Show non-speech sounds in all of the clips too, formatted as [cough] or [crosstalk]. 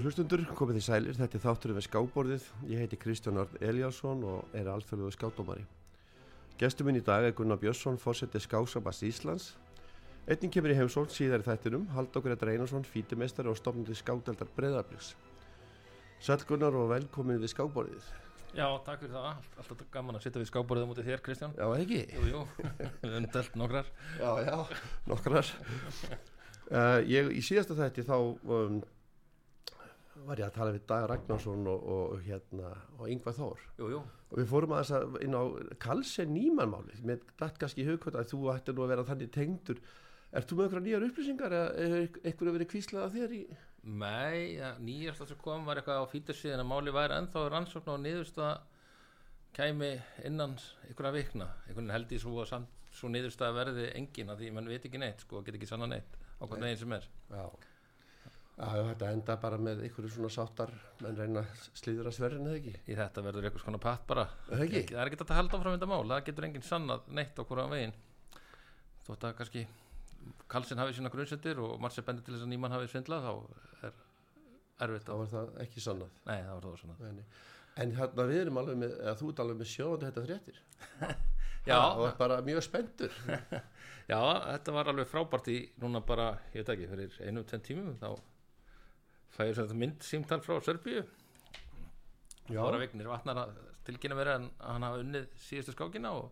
Góður hlustundur, komið þið sælir, þetta er þátturinn við skábborðið. Ég heiti Kristján Örn Eliasson og er alþjóðluðu skátdómari. Gestur minn í dag er Gunnar Björnsson, fórsetið Skásabast Íslands. Einning kemur í heimsól síðar í þættinum, Halldókur Edra Einarsson, fítimestari og stofnandi skádeldar Breðabliks. Sæl Gunnar og velkomin við skábborðið. Já, takk fyrir það, alltaf gaman að sitta við skábborðið mútið þér Kristján. Já, ekki? Jú, jú, [laughs] við. Uh, [laughs] ég, í síðasta þætti þá um, var ég að tala við Dag Ragnarsson og, og, hérna, og Yngvar Þór. Jú, jú. og við fórum að þess að inn á Kalsen Nýmann máli með dætt kannski í hugkvæmt að þú ætti nú að vera þannig tengdur. Er þú með einhverja nýjar upplýsingar eða er einhverju verið kvíslað að þér í Nei, ja, nýjast það sem kom var eitthvað á fítursíðan að máli væri ennþá rannsókn og niðurstaða kæmi innan einhverja vikna. Einhvern held ég svo að svo niðurstaða verði engin að því mann veit ekki neitt sko, get ekki sanna neitt á hvern veginn sem er. Já, Já þetta enda bara með einhverju svona sáttar menn reyna að slíðra sverðin eða ekki? Í þetta verður eitthvað svona patt bara. Það ekki? það er ekki að halda áfram þetta mál það getur enginn sannað neitt á hverja veginn. Þótt að kannski Karlsson hafi sína grunnsendir og Marcel bendir til þess að nýmann hafi svindlað þá er erfitt Þá að var það ekki sannað. Nei það var það svona Nei, nei. En hérna við erum alveg með, eða þú ert alveg með sjóðandi þetta fréttir. [laughs] Já, og er bara mjög spenntur. [laughs] Já, þetta var alveg frábært í núna bara, ég veit ekki, fyrir einum fæði þetta mynd símtal frá Serbíu. Já, Þóra Vignir vatnar að tilkynna verið að hann hafa unnið síðustu skákina og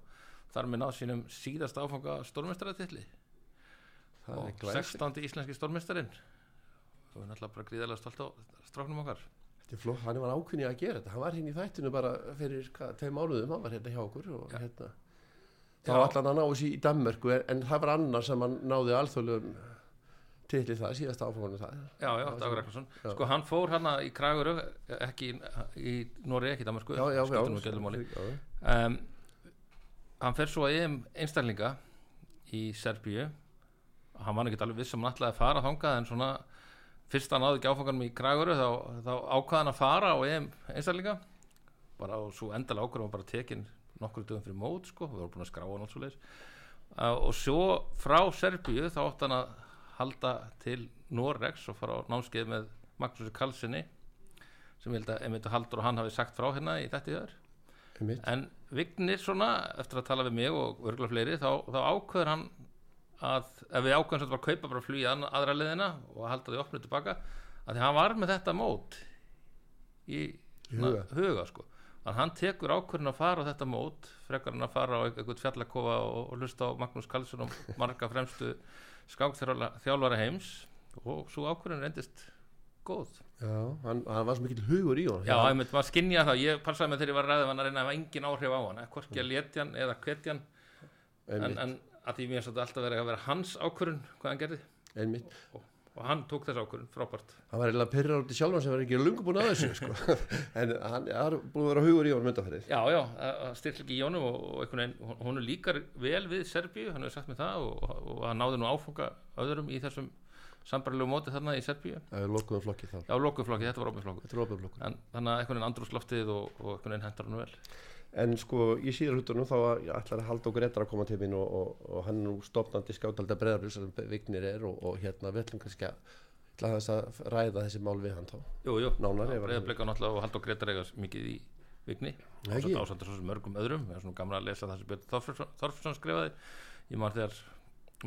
þar með náð sínum síðast áfanga stórmestaratilli það og glæst 16. íslenski stórmestarinn og við erum alltaf bara gríðarlega stolt á stráknum okkar. Þetta er flott, hann var ákveðni að gera þetta. Hann var hérna í þættinu bara fyrir hvað, tvei mánuðum, hann var hérna hjá okkur og hérna. Þá Já. allan að ná þessi í Danmörku en, en það var annar sem hann náði alþjóðlegum til það, síðast áfangunum það. Já, já, Dagur Ekkarsson sko hann fór hana í Kraguru ekki í, í Nóri, ekki í Danmarku Já, já, já, máli. já, um, hann fer svo að EM einstaklinga í Serbíu. Hann var ekki alveg viss sem hann ætlaði að fara þangað en svona fyrst hann náði ekki áfanganum í Kraguru þá, þá ákvaði hann að fara á EM einstaklinga. Bara og svo endalega ákvörðum var bara tekin nokkur dögum fyrir mót sko, við vorum búin að skrá hann alls svo leis og svo frá Serbíu þá átti hann að halda til Norex og fara á námskeið með Magnúsi Karlssoni sem ég held að Emil Haldur og hann hafi sagt frá hérna í þetta í einmitt. en Vignir svona eftir að tala við mig og örgulega fleiri þá, þá ákveður hann að ef við ákveðum sem þetta var að kaupa bara flugið að aðra liðina og að halda því opnið tilbaka að því hann var með þetta mót í Í huga. huga sko. þannig að hann tekur ákveðin að fara á þetta mót frekar hann að fara á eitthvað fjallakofa og, og hlusta á Magnús Karlsson og marga fremstu skákþjálfara heims og svo ákveðin reyndist góð. Já, hann, hann var svo mikill hugur í honum. Já, myndi maður skinja það, ég passaði mig þegar ég var að ræða hann að reyna að hafa engin áhrif á hann hvorki að letja hann eða hvetja hann. En, einmitt, en að því mér satt alltaf verið að vera hans ákvörun hvað hann gerði. Einmitt. Og, hann tók þess ákvörun, frábært. Hann var eiginlega pyrrar út í sjálfan sem var ekki lungu búin að þessu sko. [laughs] en hann er búin að vera hugur í honum undanferðið Já, já, styrl ekki í honum og, og einhvern veginn, hún- er líkar vel við Serbíu, hann hefur sagt mér það og, og hann náði nú áfanga öðrum í þessum sambarlegu móti þarna í Serbíu. Það er lokuðum flokki þá. Já, lokuðflokki, þetta var opið flokku þannig að einhvern veginn andrúsloftið og, og einhvern veginn hendur hann vel En sko í síðar hlutunum þá ætlar að halda okkur eftir að koma til mín og, og, og hann er nú stofnandi skátalda breðarbrís sem Vignir er og, og hérna við ætlum kannski að að ræða þessi mál við hann þá. Jú, jú, Nánar, ef- Breiðablik á náttúrulega og Haldur Gretar eiga mikið í vigni Ekki? ásand ásand svo sem mörgum öðrum ég er svona gamla að lesa það sem Björn Þorfinsson skrifaði ég man þegar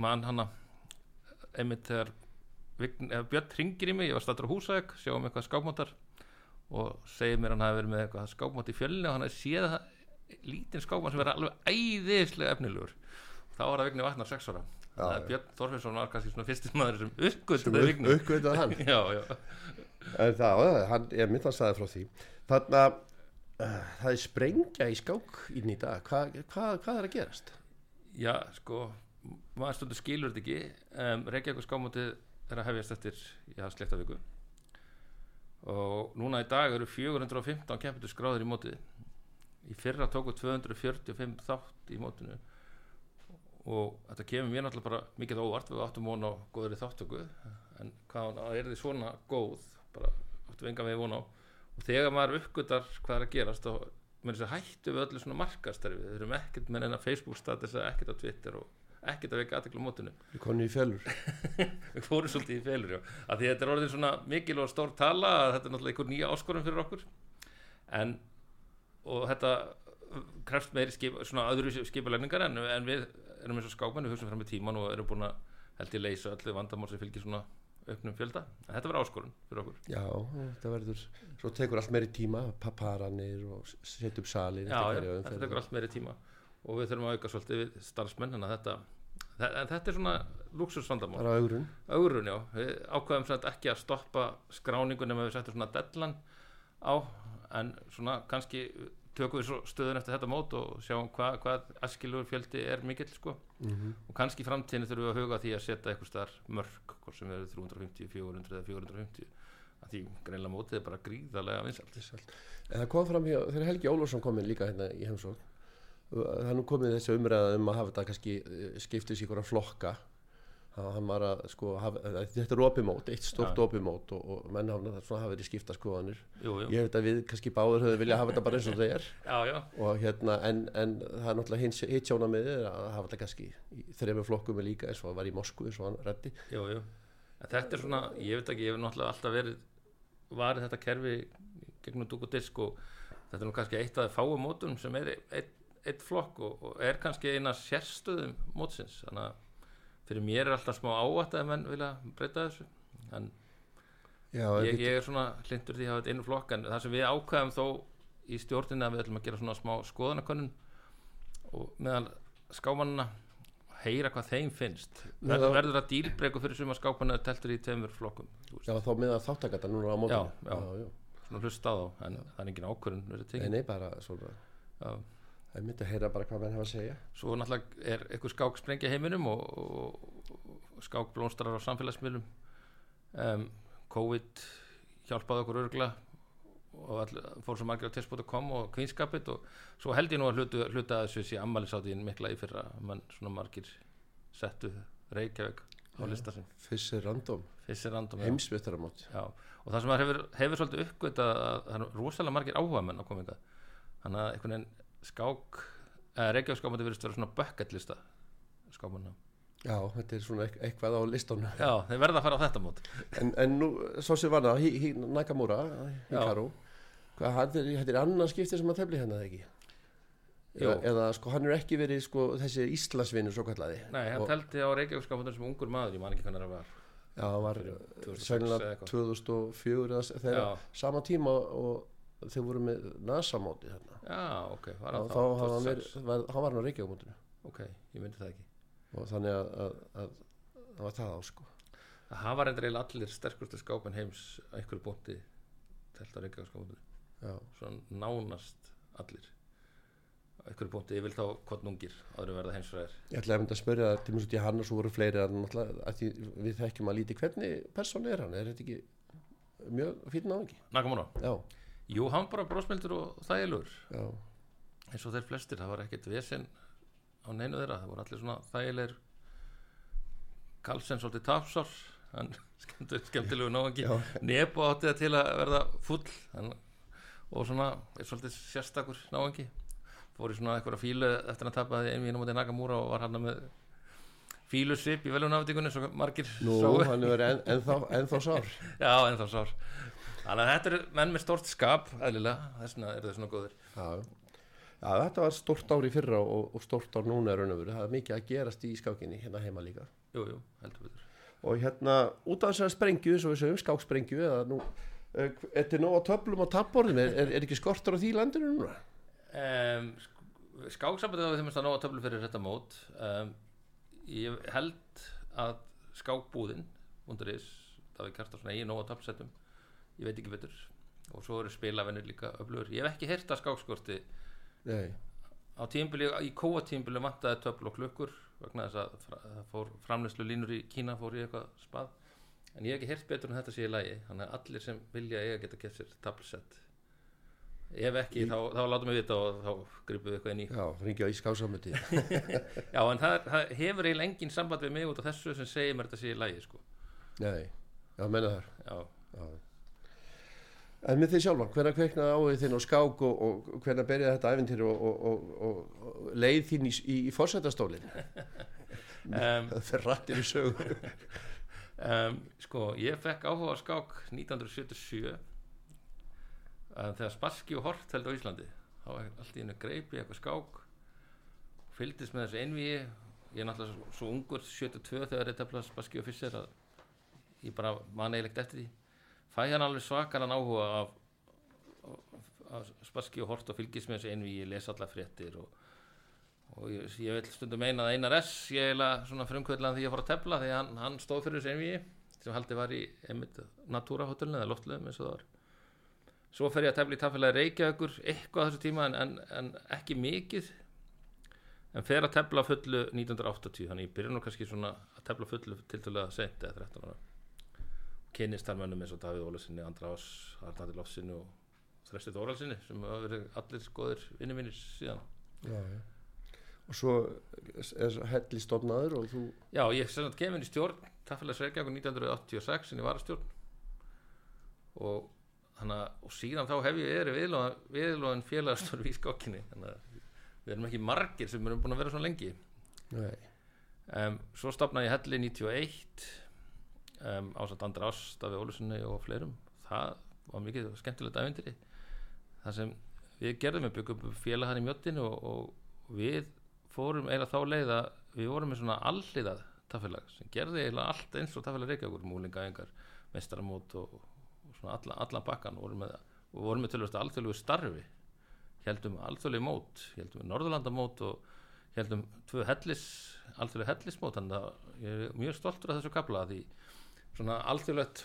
man hana einmitt þegar vign, Björn ringir í mig, ég var stættur á húsæk sjáum eitthvað skápmótar og segir mér hann hafi verið með eitthvað skápmót í fjölni og hann hafi séð það lítinn skápmót sem verið alveg æðislega efnilegur þá var það vigni vatnar sex ára Já, Björn Þorfinsson var kannski svona fyrsti maður sem uppgötuði vigni Uppgötuð hann. [laughs] já, já En það, hann, ég mynd að sagði frá því. Þannig að uh, það er sprengja í skák í dag. Hva, hva, hvað er að gerast? Já, sko, maður stundur skilur þetta ekki um, Reykjavík skámótið er að hefjast eftir já, slekta viku og núna í dag eru 415 kempendur skráður í mótið í fyrra tóku 245 þátt í mótinu. Og þetta kemur mér náttúrulega bara mikið óvart. Við áttum von á góðri þáttöku en hvað hann er því svona góð bara áttum við enga við von á. Og þegar maður uppgötar hvað er að gerast þá með þess að hættu við öllu svona markastarfi við erum ekkert með enna Facebook status ekkert á Twitter og ekkert að veika aðtekla mótunum Við konum í fellur [laughs] við fórum svolítið í feilur já. að því þetta er orðin svona mikil og stór tala að þetta er náttúrulega einhver nýja áskorun fyrir okkur. En og þetta krefst meiri skip, svona öðru skipulegningar en, en við erum eins og skápan við hugsaum fram í tíman og erum búin að held ég leysa öllu vandamál sem fylgir svona auknum fjölda. En þetta verður áskorun fyrir okkur. Já, þetta verður Svo tekur allt meiri tíma Paparanir og setja upp salir já, já, þetta tekur allt meiri tíma og við þurfum að auka svolítið við starfsmenn en þetta, þetta er svona luxusvandamál Það er augrun. Augrun, já, við ákveðum samt ekki að stoppa skráningu nema við settum svona dellan á en svona kannski tökum við stöðun eftir þetta mót og sjáum hva, hvað askilur fjöldi er mikill sko. Mm -hmm. og kannski framtíðinu þurfum við að huga því að setja eitthvað starf mörg, hvort sem verður 350, 400 eða 450 að því greinlega mótið er bara gríðarlega vinsalt það kom fram hér, þegar Helgi Ólafsson kom inn líka hérna í er nú komið þessi umræða um að hafa þetta kannski skiptist í einhverja flokka að sko hafa, þetta er opimót, eitt stort ja. opimót og, og menn hafa svona hafa verið skipta skoðanir jú, jú. ég veit að við kannski báður höfum vilja hafa þetta bara eins og það er já, já. og hérna en, en það er náttúrulega hitt sjóna með þið að hafa þetta kannski þrejum flokkum er líka eins og var í Moskvu eins og hann reddi þetta er svona, ég veit ekki ég hef náttúrulega alltaf verið varið þetta kerfi gegnum dúk og disk og þetta er nú kannski eitt af það fáum mótum sem er eitt, eitt flokk og, og er kannski eina sérstöðum mótsins þannig að fyrir mér er alltaf smá ávætt að menn vilja breyta þessu en Já, ég, ég er svona hlindur því að hafa þetta einu flokk en það sem við ákvæðum þó í stjórnina að við ætlum að gera svona smá skoðanakönnun og meðal skámanuna heyra hvað þeim finnst Meðal- verður það dýlbreyku fyrir suma skápana teltur í tveimur flokkum. Já, þá með að þáttakata núna á mótinu Já, já. já, svona hlusta á þá en það er engin ákvörðun Nei, nei, bara svona Já. Það er myndið að heyra bara hvað menn hafa að segja. Svo náttúrulega er eitthvað skák sprengja í heiminum og, og, og skák blónstrar á samfélagsmiðlum. Um, COVID hjálpaði okkur örgla og all, fór svo margir á testbóta.com og kvinskapit og svo held ég nú að hluta, hluta þessu sé ammælisáttíðin mikla í fyrra mann svona margir settu Reykjavík á lista sem er random, random heimsbyttaramót Já, og það sem hefur, hefur svolítið uppgöt að það er rosalega margir áhuga menn á kominga þannig að einhvern veginn skák eða Reykjavík skákmöndi verðist vera svona bucket lista skákmönna Já, þetta er svona eit- eitthvað á listónu Já, þeir verða að fara á þetta mót. En, en nú, svo sem var það, Nakamura. Hikaru þetta er annað skipti sem að tefli hennar ekki? Jú. eða, eða sko, hann er ekki verið sko, þessi Íslandsvinur svo kallaði Nei, hann Og- telti á Reykjavík skákmöndum sem ungur maður ég man ekki hvernig það var. Já, hann var Fyrir 2006 sennilega eða eitthvað. 2004 eða þegar sama tíma og þeir voru með NASA-móti þarna. Já, ok, var hann þá þá hafði hann 2006? verið, var, hann var á Reykjavík-mótinu Ok, ég myndi það ekki. Og þannig að, að, að það var það á sko. Það var endur eiginlega allir sterkustu skápin heims á einhverju bóndi telt á Reykjavík skákmöndum Já, svona nánast allir. Einhverju bóndi, ég vil þá kvotnungir en verða heimsfræðir. Ég ætlaði að mynda að spyrja það til mjög svo til hann og svo voru fleiri að, að við þekkjum að líti hvernig persón er hann, er þetta ekki mjög fínn náðingi? Nakamura? Já, Jú, hann bara brósmildur og þægilegur. Já, eins og þeir flestir, það var ekkert vesen á neinu þeirra, það voru allir svona þægilegir. Karlsson svolítið tapsár. Hann [laughs] skemmtilegu, náðingi já, Nebo átti það til að verða full. Hann, og svona svolítið sérstakur náðingi fór í svona eitthvað fílu eftir að tapa því einvíðin á móti Nakamura og var hann með fílusvip í velunaftíkunni svo margir nú, sáu. hann er en, ennþá, ennþá sár. [laughs] Já, ennþá sár Þannig að þetta eru menn með stort skap eðlilega, þess vegna eru þau svona góður Já, já þetta var stórt ár í fyrra og, og stórt ár núna er raun og veru. Það er mikið að gerast í skákinni hérna heima líka. Jú, jú, heldur betur. Og hérna út af þessari sprengju eins og við segjum skáksprengju eða nú eh, Þetta er nóg á töflum og tapborðum er, er, er ekki skortur á því í landinu núna? um, Skáksambandið hafa þeim að nóga töflu fyrir þetta mót. Um, Ég held að skákbúðin undir þess, það við kært á svona eigin nóga töflsettum Ég veit ekki betur. Og svo eru spilavenir líka öflugur Ég hef ekki heyrt að skákskorti. Nei, á tímbili, í kóa tímbili vantaði töfl og klukkur vegna þess að það framleyslu línur í Kína fór í eitthvað spað. En ég hef ekki heyrt betur en þetta sé í lagi. Þannig að allir sem vilja eiga geta keft sér tablet ef ekki Í- þá, þá látum við vita og þá gripum við eitthvað inn í. Já, ringja í skáksamöndi [laughs] já en það, það hefur eiginlega engin samband við mig út af þessu sem segir mér þetta sé í lagi sko. Nei, já, menna þar. Já, já. En með því sjálfa, hvernig kveiknaði áhuga þinn á skák og, og hvernig byrjaði þetta æfintýri og, og, og, og leið þín í, í, í fórsættastólinn? um, [laughs] Það fyrir rættir í sögu. [laughs] um, sko, ég fekk áhuga á skák 1977 um, þegar Spassky og Hort held á Íslandi þá var allt í hennu greip í eitthvað skák fylgdist með þessu einvíi ég er náttúrulega svo, ungur 72 þegar ég tefla Spassky og Fischer að ég bara man eilegt eftir því fæ hann alveg svakaran áhuga af, af Spassky og Hort og fylgist með þessu einvíi, ég les alla fréttir og og ég, ég vil stundum meina að Einar S ég eiginlega svona frumkvöldlega því ég fór að tefla því hann, hann stóð fyrir þessu einvíi sem haldið var í einmitt Natura hotellinu eða loftluðum eins og það var. Svo fer ég að tefla í tafélagi Reykjavíkur eitthvað á þessu tíma en, en, en ekki mikið en fer að tefla fullu 1980 þannig ég byrja nú kannski svona að tefla fullu til til að sent eða 13 ára kynist þar mönnum eins og Davíð Ólasinni, Andra Ás, Arnaldi Lofsinni og Þrestit Óralsinni sem hafa verið allir skoðir vinni mínir síðan. Já, já. Og svo er helli stofnaður og þú, Já, ég kemur í stjórn Tafélags Reykjavík 1986 en ég var að stjórn. Og, hana, og síðan þá hef ég verið viðlóðan félagsstjórn í skokkinni. Þannig að við erum ekki margir sem erum búin að vera svona lengi. Nei, um, svo stopnaði ég helli 91 um, ásat Andra Áss, Daví Ólusinni og fleirum. Það var mikið skemmtilegt ævindiri það sem við gerðum við byggum félag hann í mjöttinu og, og við fórum eiginlega þá leið að við vorum með svona alliðað tafélag sem gerði eiginlega allt eins og tafélag Reykjavíkur múlingaðingar, mestaramót og, og svona alla, alla bakkan vorum með, vorum með tölvist alþjóðlegu starfi. Heldum alþjóðlegu mót heldum Norðurlandamót og heldum tvö hellis, alþjóðlegu hellismót þannig að ég er mjög stoltur af þessu kapla því svona alþjóðlegt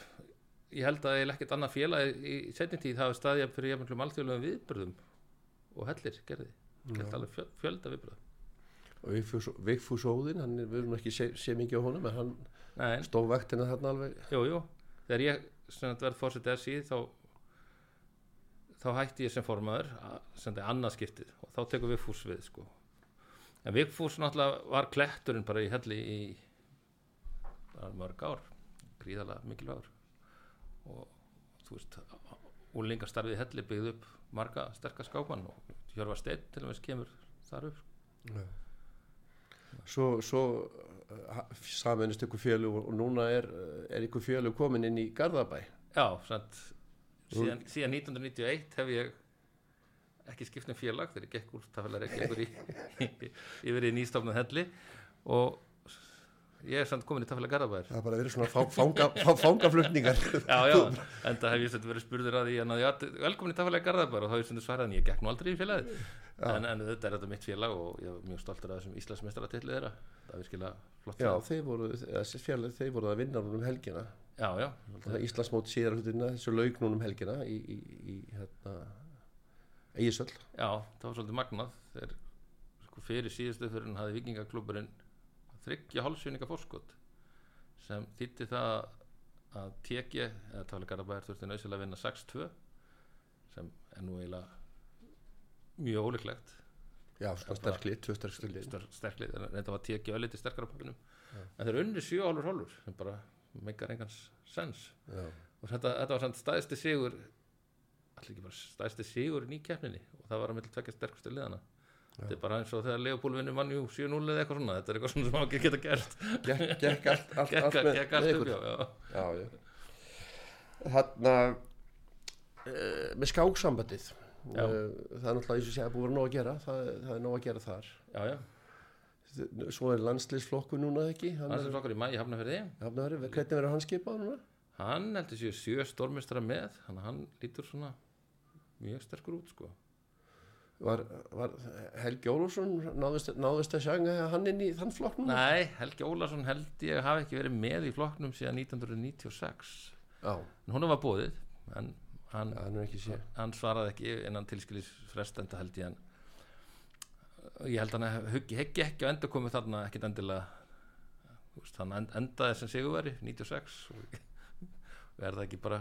ég held að ég ekkert annað félag í, setjum tíð hafa staðið fyrir jafnveglum alþjóðlegum viðbröðum og hellir gerði, gert alveg fjöl, fjölda viðbröð og Vigfús, Vigfús Óðinn, hann er, erum ekki sé, sé mikið á honum, en hann Nei, stóð vektina þarna alveg. jú, jú, þegar ég sem sagt verð fórsetið SI þá þá hætti ég sem formaður að- sem þetta er annað skiptið. Og þá tekur Vigfús við sko. En Vigfús náttúrulega var kletturinn bara í helli í mörg ár gríðalega mikilvægur. Og þú veist úlingastarfið í helli byggði upp marga sterkar skápan og Hjörvar Steinn til og meins kemur þar upp Svo, svo uh, saminist ykkur fjölu og, núna er, er ykkur fjölu komin inn í Garðabæ. Já, sant, síðan, síðan 1991 hef ég ekki skipt um félag þegar ég gekk úr tafelar ekki yfir í, yfir í nýstofnað helli. Og ég er samt komin í tafelar Garðabæðir Það er bara verið svona fá, fanga, fá, fangaflutningar. [laughs] Já, já, [laughs] en það hef ég sem verið spurður að ég að velkomin í tafelar Garðabæðir og þá hef ég sem svarað en ég gekk nú aldrei í félagið. En, en þetta er þetta mitt félag og ég er mjög stoltur af þessum Íslandsmeistaratilli þeirra. Það er virkilega flott Já, þeir voru, fjölu, þeir voru að vinna núna um helgina. já, já, Það Íslandsmót síðar hlutina, þessu laug núna um helgina í, í, í hérna, Egisöld. Já, það var svolítið magnað. Þegar sko, þryggja hálfsvinninga fórskot sem þýtti það að TG eða Táli Garabæðar þurfti nöðsilega að vinna 6-2 sem er nú eiginlega mjög ólíklegt. Já, sterklið, tvö sterklið. sterklið, en þetta var TG ölliti sterkara pappinum en þeir unni 7 hálfur hálfur sem bara meikar engans sens. Já, og þetta, þetta var samt stæðsti sigur allir ekki bara stæðsti sigur í keppninni og það var að milli tvekja sterkustu liðana þetta er bara eins og þegar Leopold vinnur mannjú 7-0 eða eitthvað svona, þetta er eitthvað svona sem hann ekki geta gert. Gekk, allt, allt, allt með, gekk allt upp, já, já. Þarna, uh, með skáksambandið, uh, það er náttúrulega eins og sé að búið að vera nóg að gera, það, það er nóg að gera þar. já, já, Svo er landsliðsflokku núna ekki, hann hann er, sem flokkar í mæ í Hafnafjörði hafnaðari, hvernig verður hann skipað núna? hann heldur sér sjö stórmestara með þannig að hann lítur svona mjög sterkur út sko Var, var Helgi Ólafsson, náðist, náðist að sjanga hann inn í þann flokk núna? nei, Helgi Ólason held ég hafi ekki verið með í flokknum síðan 1996 Já, en hún var bóðið en hann, ekki sé. hann svaraði ekki innan tilskilis frestenda held ég en ég held hann að huggi heggi ekki á enda komið þarna ekkit endilega veist, hann end- endaði sem sigurveri 96 og og [laughs] er það ekki bara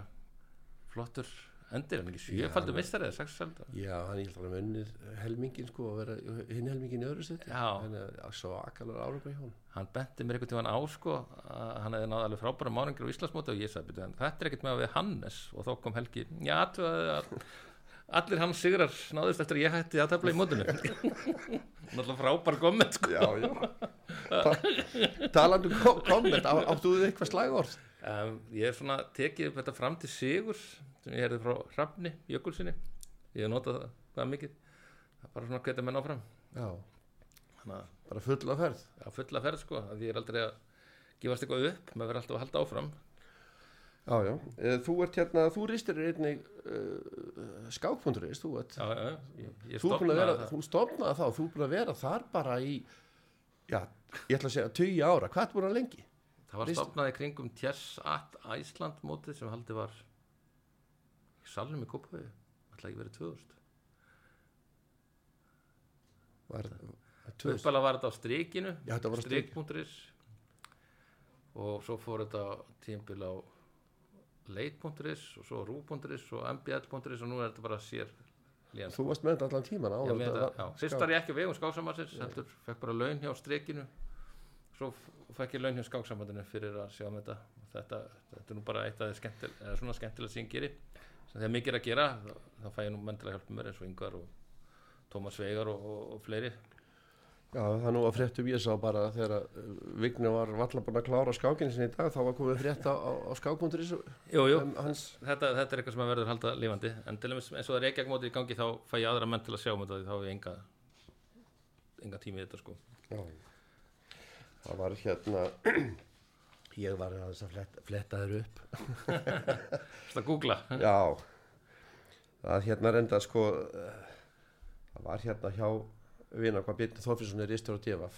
flottur endir en ekki sjöfaldur mistari eða sexfaldur Já, hann ég held að hann unnið helmingin sko að vera hinn helmingin í öðru seti að svo akalur ára hann benti mér einhvern tímann á sko hann hefði náð alveg frábæra máningir á Íslandsmóti og ég sagði, "Bíddu, en þetta er ekkert með að við Hannes. Og þá kom Helgi, já, allir hans sigrar náðust eftir að ég hætti að tefla í mótinu. [laughs] Náttúrulega frábær komment sko. Já, já. Ta Talandi um kom komment, á, áttu þið eitthvað slagorð? um, ég hef svona tekið þetta fram til sigurs sem ég herði frá Hrafni Jökulsinni ég hef notað það, það mikið. Það er bara svona hvetja menn áfram. Já, þannig að bara fulla ferð. Að fulla ferð sko að ég er aldrei að gefast eitthvað upp. Maður verður alltaf að halda áfram. Já, já, Eh, þú ert hérna, þú ristir einnig uh, skákpunturist, þú ert. Já, já, ég, ég Þú að vera, það. þú stofnaði þá, þú búin að vera þar bara í, já, ég ætla að segja 20 ára, hvað búin að lengi? það var Veistu- stopnað í kringum Tjess at Æsland mótið sem haldið var í salnum í Kópavíu ætla ekki verið 2000 Var, tvö, uppala var þetta á strikinu. strik.is og svo fór þetta tímbil á leit.is og svo rú.is og mbl.is og nú er þetta bara sér lén þú varst með þetta allan tíman á Já, með þetta, já. Fyrst var ég ekki vegum skáksamarsins heldur, fekk bara laun hjá strikinu. Svo fekk ég laun hjá skáksamandinu fyrir að sjá um þetta. Þetta, þetta er nú bara eitt af því skemmtilega sem ég geri sem þegar mikið er að gera þá, fæ ég nú menn til að hjálpa mér eins og yngvar og Tómas Veigar og, og, og fleiri. Já, það er nú að fréttum ég sá bara þegar uh, Vigni var valla búin að klára skákinu sinni í dag, þá var komið frétt á, á, á skákpunturis Jú, jú, um, hans, þetta, þetta er eitthvað sem að verður halda lifandi. En til dæmis eins og það er ekki ekki mótið í gangi þá fæ ég aðra menn til að sjá um þetta því þá hef ég enga enga tími í þetta sko. Já, það var hérna, [clears throat] ég var að fletta, fletta þér upp. [laughs] Þetta googla. Já, það hérna reynda sko, það var hérna hjá vina hvað Byrni Þorfinsson er ristur á.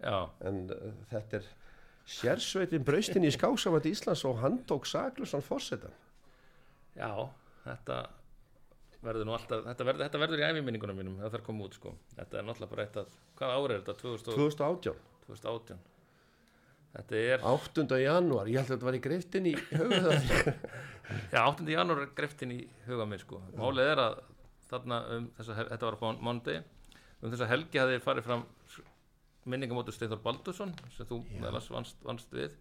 Já, en uh, þetta er sérsveitin braustin í skáksamandi Íslands og hann tók saklusan fórsetan já, þetta verður nú alltaf þetta verður, þetta verður í æfiminningunum mínum það þarf að koma út sko. Þetta er náttúrulega bara eitt að hvað ára er þetta? 2000 og- 2018, 2018 þetta er 8. janúar ég held að þetta var í greiftin í höfuð [laughs] Já, 8. janúar er greftin í huga minn sko. Málið er að þarna um þessa, þetta var á mánuði um þessa helgi hafði farið fram minningamótur Steinþór Baldursson sem þú meðlas vannst, vannst við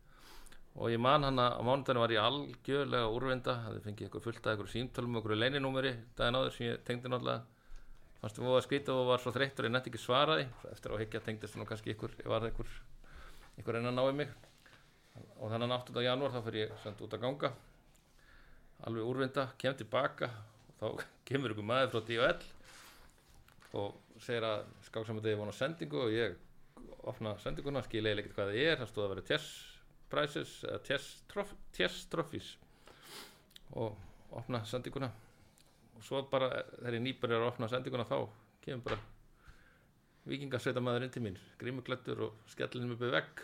og ég man hann að á mánudaginu var ég algjörlega úrvinda, hafði fengið ykkur fullt að ykkur símtölum og ykkur leininúmeri daginn áður sem ég tengdi náttúrulega fannst við að skrýta og var svo þreyttur ég nætti ekki svaraði eftir á að higgja tengdist nú kannski ykkur, ég var ykkur ykkur enn að ná í mig og þannig 8. janúar þá fyrir ég send út að ganga alveg úrvinda, kem tilbaka og þá [laughs] kemur ykkur maður frá D.O.L. og segir að skáksamöndið er vona sendingu og ég opna sendinguna, skil eiginlega ekkert hvað það er það stóð að vera prizes eða trophies og opna sendinguna og svo bara þegar ég nýbæri að opna sendinguna þá kemur bara vikingasveita maður inn til mín grímuglættur og skellinu með vegg.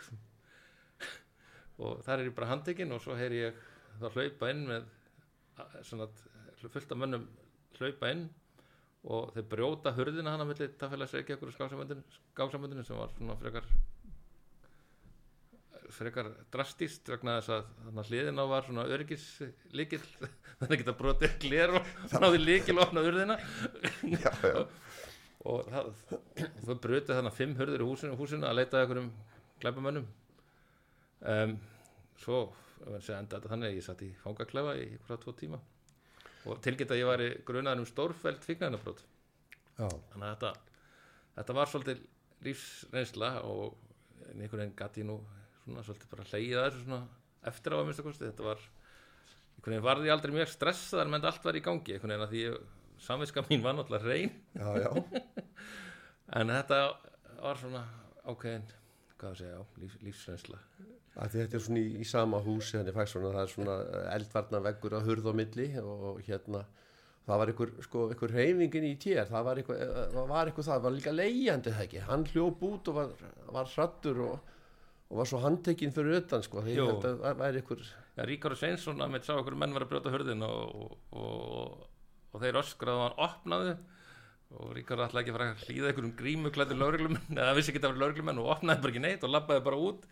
Og þar er ég bara handtekinn og svo heyri ég þá hlaupa inn með svona fullt af mönnum hlaupa inn og þeir brjóta hurðina hana milli Tafélags Reykjavíkur og skáksamöndinu sem var svona frekar frekar drastíst vegna þess að þannig að hliðin á var svona öryggis líkil [laughs] þannig að geta brotið gler og náði hurðina. Já, já. Og það, og þau brutu þannig fimm hurður í húsinu, húsinu að leita að einhverjum glæpamönnum. Um, svo enda þetta þannig að ég satt í fangaklefa í einhverja tvo tíma. Og tilgætt að ég var í grunaður um stórfælt fíknarnabrót þannig að þetta, þetta var svolítið lífsreynsla og einhvern veginn gæti ég nú svona svolítið bara hleyið að þessu svona eftir á að minnsta kosti. Þetta var einhvern veginn varði ég aldrei mjög stressaðar menn allt var í gangi. Einhvern veginn að því ég, samviska mín var náttúrulega reyn já, já. [laughs] en þetta var svona ákveðin hvað að segja, já, líf, því þetta er svona í, í sama húsi þannig fæst svona, það er svona eldvarna veggur að hurð á milli og hérna það var einhver, sko, einhver reyfingin í tér það var einhver, eh, það var einhver það var líka leigjandi það ekki, hann hljóp út og var, var hrattur og, og var svo handtekinn fyrir utan, sko, ég það væri einhver Já, Ríkar Sveinsson að mitt sá okkur menn vera að brjóta hurðin og, og, og, og þeir öskraðu að hann opnaði. Og Ríkar ætlaði ekki að fara að hlýða einhverjum grímuklættum lauruglumenn eða vissi ekki að það var lauruglumenn og opnaði bara ekki neitt og labbaði bara út.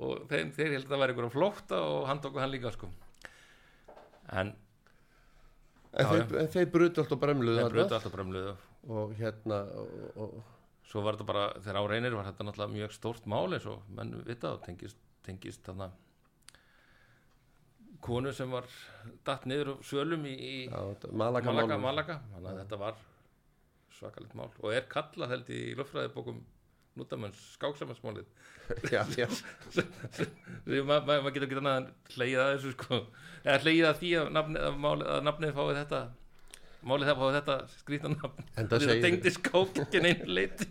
Og þeir, þeir held að það væri einhverjum flótta og hann tóku hann líka sko. En en, Já, þeir, þeir brutu allt og bremluðu þarna. brötu alltaf bremluðu og hérna og, og, svo var þetta bara, þegar á reynir var þetta náttúrulega mjög stórt mál eins og menn vita og tengist, tengist þarna konu sem var datt niður á svölum í, í já, Malaga, Malaga. Malaga. Þannig að þetta var svakalegt mál. Og er kallað held í löffræðibókum nútamenns skáksamansmálið [laughs] já, maður ma ma ma getur annað en hleyið að þessu sko. Eða hleyið að því að nafnið, að að nafnið fáið þetta málið það fáið þetta skrýtna nafn. Enda þetta tengdi skák ekki neina leiti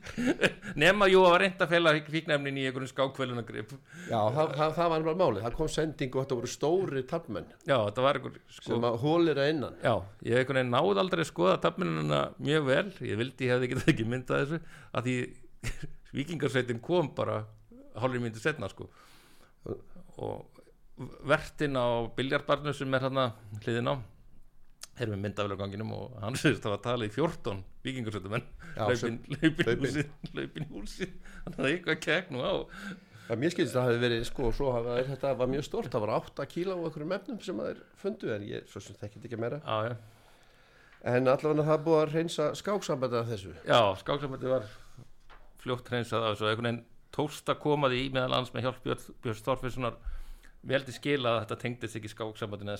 nema jú að var reynd að fela fíknefnin í einhverjum skákvelunagrip já það, það, það var bara málið. Það kom sending og þetta voru stóri tafmenn já þetta var einhver sko sem að hólir að innan. Já, ég hef einhvern veginn náð aldrei að skoða tafminuna mjög vel, ég vildi ég hefði getað ekki myndað þessu, að því [laughs] vikingarsveitin kom bara hálfur myndu setna sko. Og vertin á biljardbarnu sem er hérna hliðin á erum við myndavel á ganginum og hann [laughs] sést að tala í 14 vikingarsveitumenn Já, hlaupin, hlaupin, hlaupin. húsi, hlaupin í húsi þannig að eitthvað nú á. Það mér skilist að það hefði verið, sko, svo þeir, þetta var mjög stort, það var 8 kíla á einhverjum efnum sem þeir fundu, en ég, svo sem þekkit ekki meira. Já, já, En allavega það er búið að reynsa skáksambandi af þessu. já skáksamöndi var fljótt hreinsað af þessu. Og einhvern veginn tókst að koma því í meðal annars með hjálp Björn, Þorfinssonar veldi skila að þetta tengdist ekki skáksambandin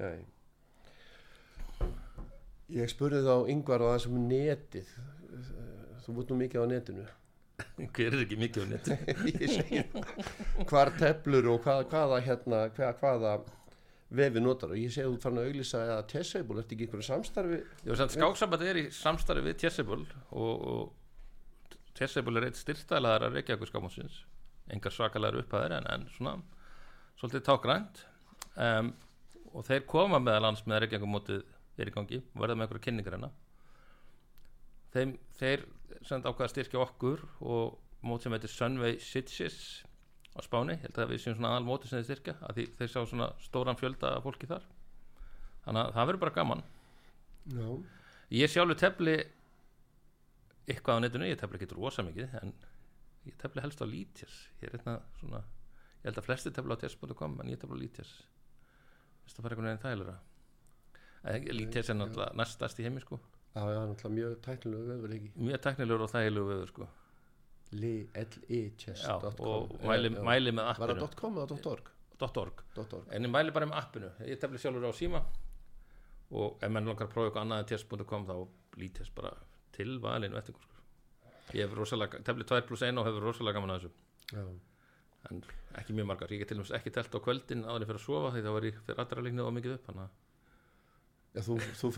Nei. Ég spurði þá yngvar á það sem netið. Þú búið nú mikið á netinu. hver er ekki mikið á neti [laughs] ég segi það. Hvar teflur og hvað, hvaða, hérna, hvaða, hvaða vefi notar og ég segi þú farin að auglýsa eða tessable, ertu ekki í einhverju samstarfi? skáksambandi er í samstarfi við Tjessebul og, og Tjessebul er eitt styrtaðlar að reykja okkur skámásins engar svakalegar upphæðir en, en svona svolítið tákrænt um, og þeir koma meðal hans með reykja okkur mótið er í gangi og verða með einhverja kynningar hérna þeim, þeir senda ákveða styrkja okkur og mót sem heitir Sunway Sitges á Spáni, held að við séum svona aðal móti sem þeir styrkja, að því, þeir sá svona stóran fjölda af fólki þar. Þannig að það verður bara gaman. Já. Ég sjálfur tefli eitthvað á netinu, ég tefli ekki rosa mikið en ég tefli helst á Lítjas ég er eitthvað svona ég held að flesti tefli á test.com en ég tefli á Lítjas Vist það bara einhvern veginn þægilega Lítjas er náttúrulega næstast í heimi sko. Já, já, náttúrulega mjög tæknilegu vefur ekki. mjög teknilegur og þægilegu viður sko. Já, og mæli, mæli með Var appinu. það .com eða .org? .org .org. en ég mæli bara með appinu. Ég tefli sjálfur á síma. Og ef menn langar að prófa eitthvað annað en test.com þá lítist bara til valinu eftir sko. ég hef rosalega tefli 2 plus 1 og hefur rosalega gaman að þessu. Já. En ekki mjög margar, ég get til dæmis ekki telt á kvöldin áður en ég fyrir að sofa því þá var ég fyrir allra líknið og mikið upp að Já, þú, þú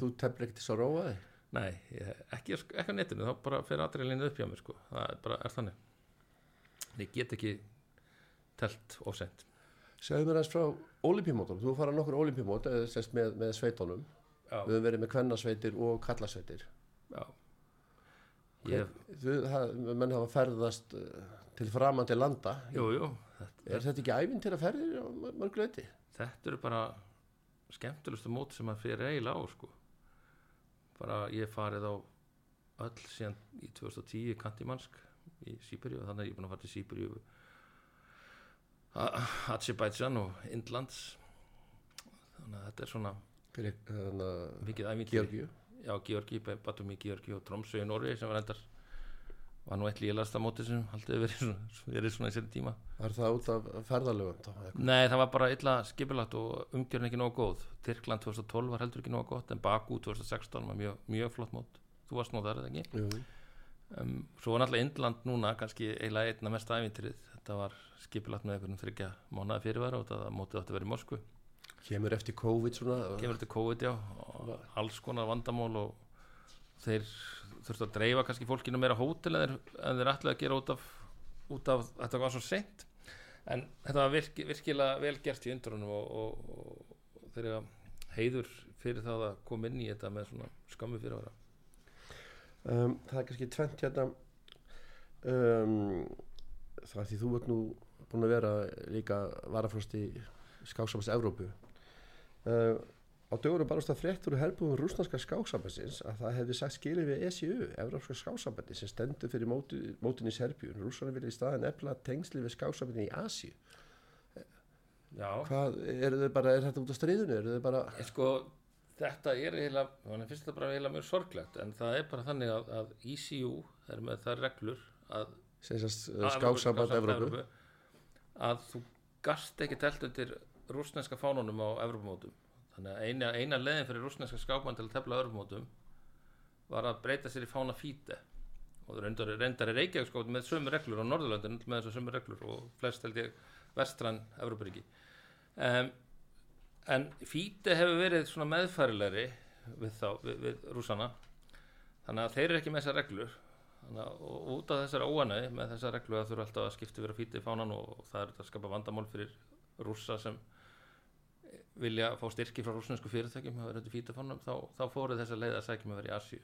þú tefnir ekki til að róa þig? nei, ég, ekki, ekki á netinu þá bara fyrir allra líknið upp hjá mér sko. það er bara er þannig ég get ekki telt of sent Segðu mér aðeins frá olimpíumótunum. Þú farað nokkur sérst með, með sveitunum. já, Við höfum verið með kvennasveitir og kallasveitir. já. Ég, Þú, það, menn hafa ferðast uh, til framandi landa. jú, jú, Er þetta ekki ævinn til að ferðir mörgleiti? þetta eru bara skemmtilegustu mót sem að fyrir eiginlega á sko. bara ég farið á öll síðan í 2010 Kantimansk í Sýberíu þannig að ég er búin að fara til Sýberíu Azerbaijan og Indlands þannig að þetta er svona að mikið æfintir Georgiu. já, Georgi, Batumi, Georgi og Tromsø í Norri sem var endar var nú eitt líðlasta móti sem haldið verið svona, verið svona í sér tíma. Var það út af hvað? Nei, það var bara illa skipulagt og umgjörn ekki nógu góð. Tyrkland 2012 var heldur ekki nógu gott en Baku 2016 var mjög, mjög flott mót. Þú varst nú þar eða ekki? Jú. um, Svo var náttúrulega Indland núna kannski eiginlega einna mest æfintrið Þetta var skipulagt með einhvern þryggja mánaða fyrirvara og það mótið átti að vera í Moskvu. Kemur eftir COVID svona. Kemur þetta COVID já. Alls konar vandamál og þeir þurftu að dreifa kannski fólkinu meira hótel en þeir, ætlaði að gera út af, út af þetta var svo seint. En þetta var virki, virkilega vel gert í undrunum og, og, og, þeir eru heiður fyrir það að koma inn í þetta með svona skammu fyrir ára Um, það er kannski tvent hérna. Um, það er því þú ert nú búin að vera líka varafrost í skáksamast Evrópu. Uh, á dögurum barast að fréttur úr herbúðum rúsnarska skáksambansins að það hefði sagt skilið við ECU, Evrópska skáksambandi sem stendur fyrir móti, mótin í Serbíu rúsarna vilja í staðin efla tengsli við skáksambandin í já, Hvað, þau bara, er þetta út af stríðinu? Eru þau bara, sko þetta er eiginlega, mann finnst þetta bara eiginlega mjög sorglegt en það er bara þannig að, að ECU er með það reglur að sem sagt, að- skáksamband Evrópu? að þú gast ekki telt undir rúsneska fánunum á Evrópumótum þannig að eina, eina leiðin fyrir rúsneska skákmann til að tefla Evrópumótum var að breyta sér í fána fíte. Og reyndar, reyndar er Reykjavík sko með sömu reglur og Norðurlöndin með þessar sömu reglur og flest held ég vestrann Evrópuríki. Um, en fíte hefur verið svona meðfærilegri við við, við rúsana þannig að þeir eru ekki með þessar reglur. Þannig að og út af þessari óanæði með þessar reglu að þurfa alltaf að skipta vera fíti í fánan og, það er að skapa vandamál fyrir rússa sem vilja fá styrki frá rússnesku fyrirtækjum að vera þá, þá fóruð þessa leið að sækjum að vera í Asíu.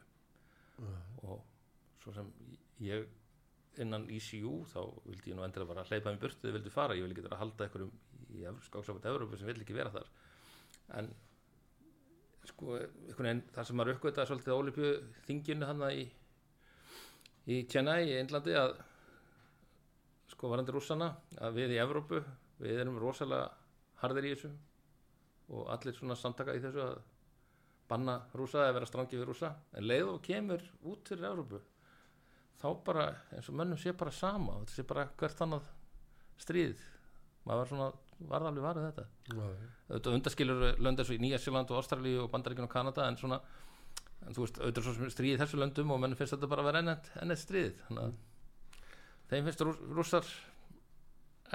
Og svo sem ég innan ECU þá vildi ég nú endilega bara hleypa mér burtu þið vildi fara, ég vil ekki vera að halda einhverjum í skáksafat Evrópu sem vil ekki vera þar. En sko, það sem maður uppgötaði svolítið ólipju þinginu hann í í Chennai í Indlandi að sko varandi rússana að við í Evrópu við erum rosalega harðir í þessu og allir svona samtaka í þessu að banna rússa eða vera strangi við rússa. En leið og kemur út fyrir Evrópu þá bara eins og mönnum sé bara sama þetta sé bara hvert annað stríð. Maður var svona varð alveg varðið þetta. Já, þetta undaskilur lönd eins og í Nýja Sjálland og Ástralíu og Bandaríkjun og Kanada en svona en þú veist, auðvitað svo stríð þessu löndum og mennum finnst þetta bara að vera ennett, ennett stríð. Þannig að þeim finnst rúss, rússar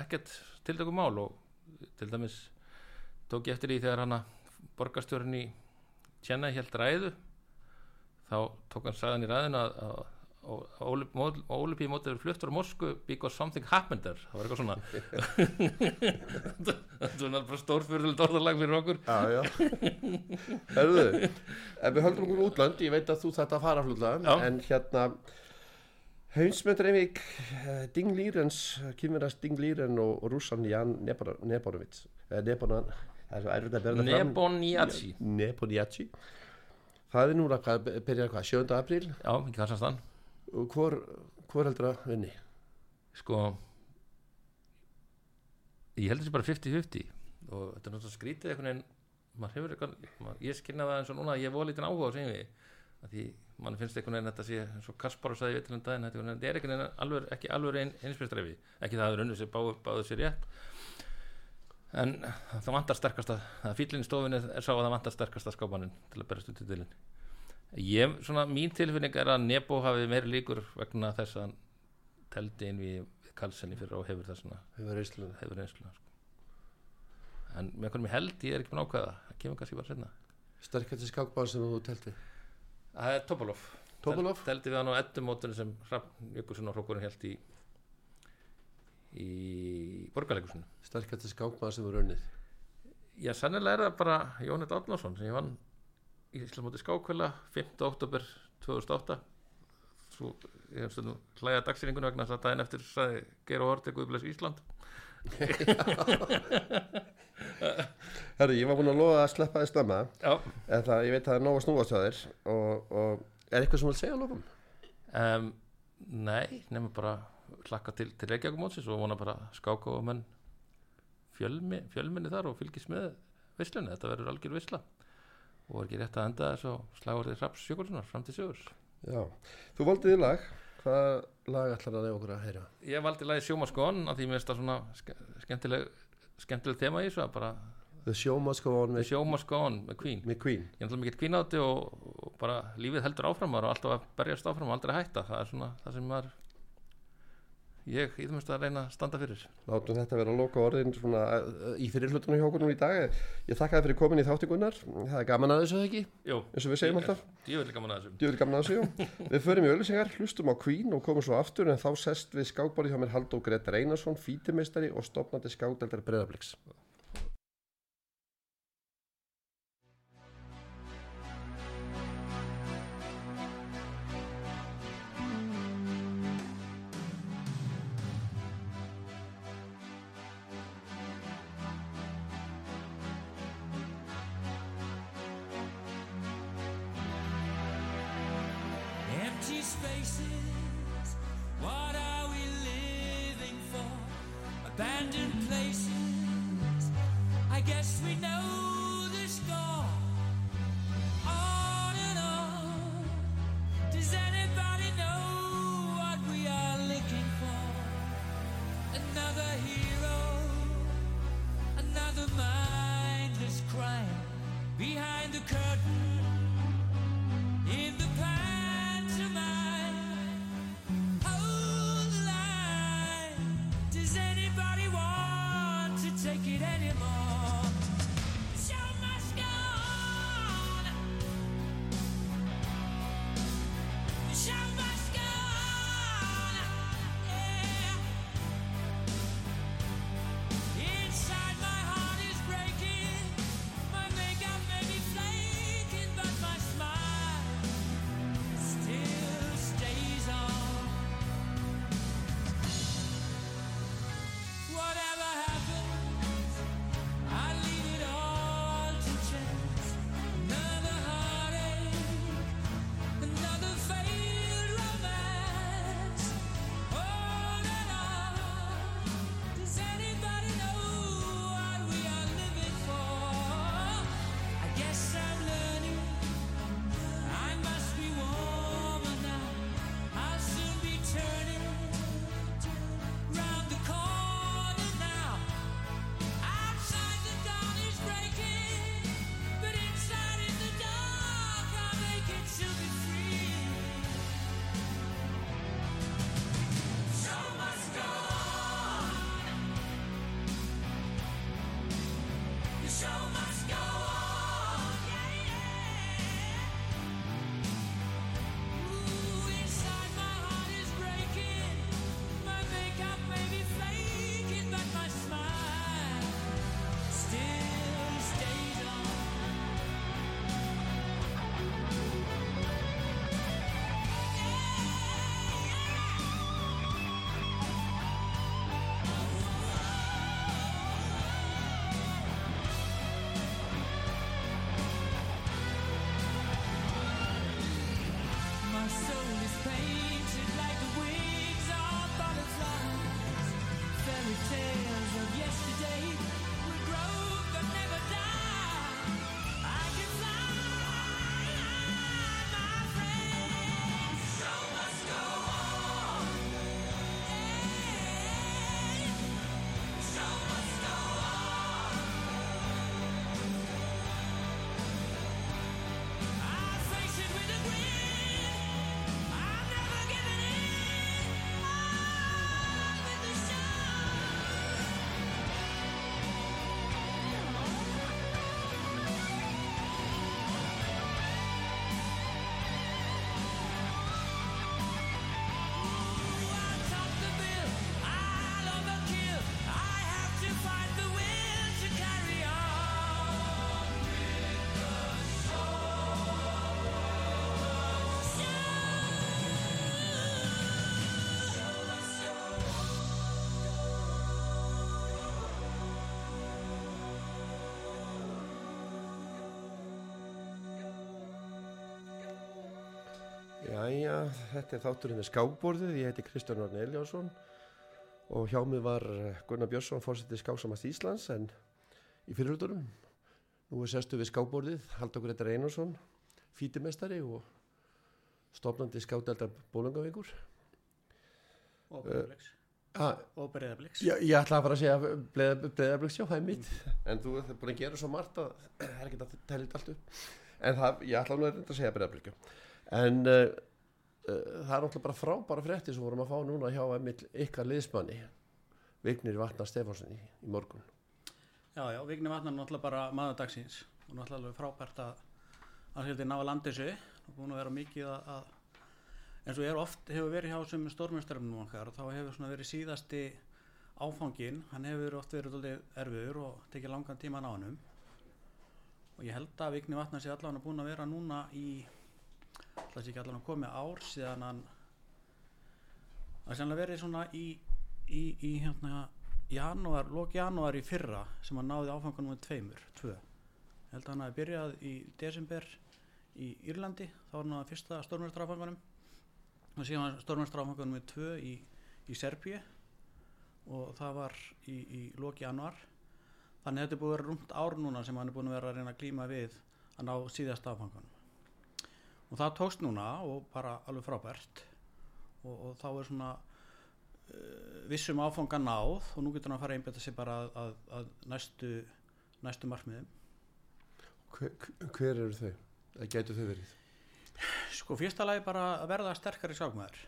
ekkert tiltökum mál og til dæmis tók ég eftir því þegar hana borgarstjórn í Tjenna held ræðu. Þá tók hann sagðan í ræðinu að, að Ólipíu mótið eru fluttur á Moskvu because something happened there. Það var eitthvað svona. [laughs] Þetta var bara stórfjörðulegt orðalag fyrir okkur. Já, já. Herðu, ef við höldum okkur útland, ég veit að þú þetta að fara flutlega, en hérna Haunsmynd Reykjavík Ding Lírens, kýmverðast Ding Líren og, og rússan Jan Neborovits Nebonan, það er að Nebonjaci Nebonjaci það er núna hvað, byrjar hvað, 7. apríl? Já, ekki Kazakstan hvor, hvor heldur að vinni? Sko ég held þessi bara 50-50 og þetta er náttúrulega skrítið einhvern veginn maður hefur eitthvað, ég skynna það eins og núna að ég voru lítinn áhuga á sem við að því mann finnst einhvern veginn þetta sé eins og Kaspar og sagði við til um daginn, þetta er einhvern veginn alveg, ekki alveg ein, einspilstræfi, ekki það að unnið sér báðu, báðu sér rétt en það vantar sterkasta það fýllin í stofinni er sá að það vantar sterkasta skápanin til að berast út í dilin ég, svona mín tilfinning er að Nebo hafi meiri líkur vegna þess að teldi inn við Karlssoni fyrir og hefur hefur reyslu hefur reynslu sko. en með hvernig ég held ég er ekki búin að ákveða það. Kemur kannski bara setna sterkasti skákbár sem þú telti það er Topalov? Tel- teldi við hann á eddumótunum sem Jökulsson og Hrókurinn held í í borgarleikusinu sterkasti skákbár sem þú runnið já sannilega er það bara Jónit Átnarsson sem ég vann í Íslamóti skákvöla 5. oktober 2008 svo ég hef stundum hlæða dagsýningun vegna þess að daginn eftir sagði Geir og Horti Guðblæs Ísland [laughs] Herru, ég var búin að lofa að sleppa þess stemma já en það, ég veit að það er nóg að snúast hjá þér og, og er eitthvað sem vil segja að lokum? um, Nei, nefnum bara hlakka til, til Reykjavík og vona bara skáka og menn fjölmi, fjölminni þar og fylgist með vislunni, þetta verður algjör visla og er ekki rétt að enda þess og slagurði Raps Jökulssonar fram til sögurs. Já, þú voldið í lag. Hvaða lag ætlar að nefna okkur að heyra? Ég valdi lagi Sjómaskon að því mér finnst það svona ske- skemmtileg skemmtileg tema í þessu að bara The On með, með Queen. með Queen. Ég er náttúrulega mikill Queen átti og, og bara lífið heldur áfram og alltaf að berjast áfram og aldrei hætta. Það er svona það sem maður ég í það minnst að reyna að standa fyrir. Látum þetta vera að loka orðin svona, uh, í fyrir hlutunum hjá okkur nú í dag. Ég þakka þér fyrir komin í þáttingunnar Það er gaman að þessu ekki, Jú, eins og við segjum alltaf. Djöfull gaman að þessu. Djúvel gaman að þessu, Við förum í öllusengar, hlustum á Queen og komum svo aftur en þá sest við skákbárið hjá mér Haldó Gretar Einarsson, fítimeistari og stopnandi skákdeldar Breðabliks þetta er þátturinn með skákborðið, ég heiti Kristján Arne Eliásson og hjá mig var eh, Gunnar Björnsson, fórsetið skáksamast Íslands en í fyrirluturum. Nú er sestu við skákborðið, Haldur Gretar Einarsson, fítimestari og stofnandi skákdeldar Bólungavíkur. og breyðabliks Ah, og breyðabliks Já, ég ætla að fara að segja breyðabliks, já, það er mitt. En þú ert búin að gera svo margt að [clears throat] það er ekki að tella þetta allt upp. En það, ég ætla nú að segja breyðabliks en uh, uh, það er náttúrulega bara frábæra frétti sem vorum að fá núna hjá Emil ykkar liðsmanni Vignir Vatnar Stefánsen í, morgun. Já, já, Vigni Vatnar er náttúrulega bara maður dagsins og náttúrulega alveg frábært að að skildi ná að landa þessu. Og búin að vera mikið að, eins og er oft hefur verið hjá sem stórmjöströfnum okkar þá hefur svona verið síðasti áfangin, hann hefur oft verið dálítið erfiður og tekið langan tíma á hannum og ég held að Vigni Vatnar sé allavega búin að vera núna í það sé ekki allavega komið ár síðan hann það er sannlega verið svona í, í, í hérna janúar, lók janúar í fyrra sem hann náði áfanganum með tveimur, tvö. Ég held að hann hafi byrjað í desember í Írlandi, þá var hann að fyrsta stórmjöstrafanganum og síðan stórmjöstrafanganum með tvö í, í Serbíu. Og það var í, í lók januar þannig að þetta er búið að vera rúmt ár núna sem hann er búin að vera að reyna að glíma við að ná síðasta áfangan og það tókst núna og bara alveg frábært. Og, og þá er svona uh, vissum áfanga náð og nú getur hann að fara að einbetta sig bara að, að, að næstu, næstu markmiðum. Hver, hver eru þau? Það gætu þau verið? Sko fyrsta lagi bara að verða sterkari skákmaður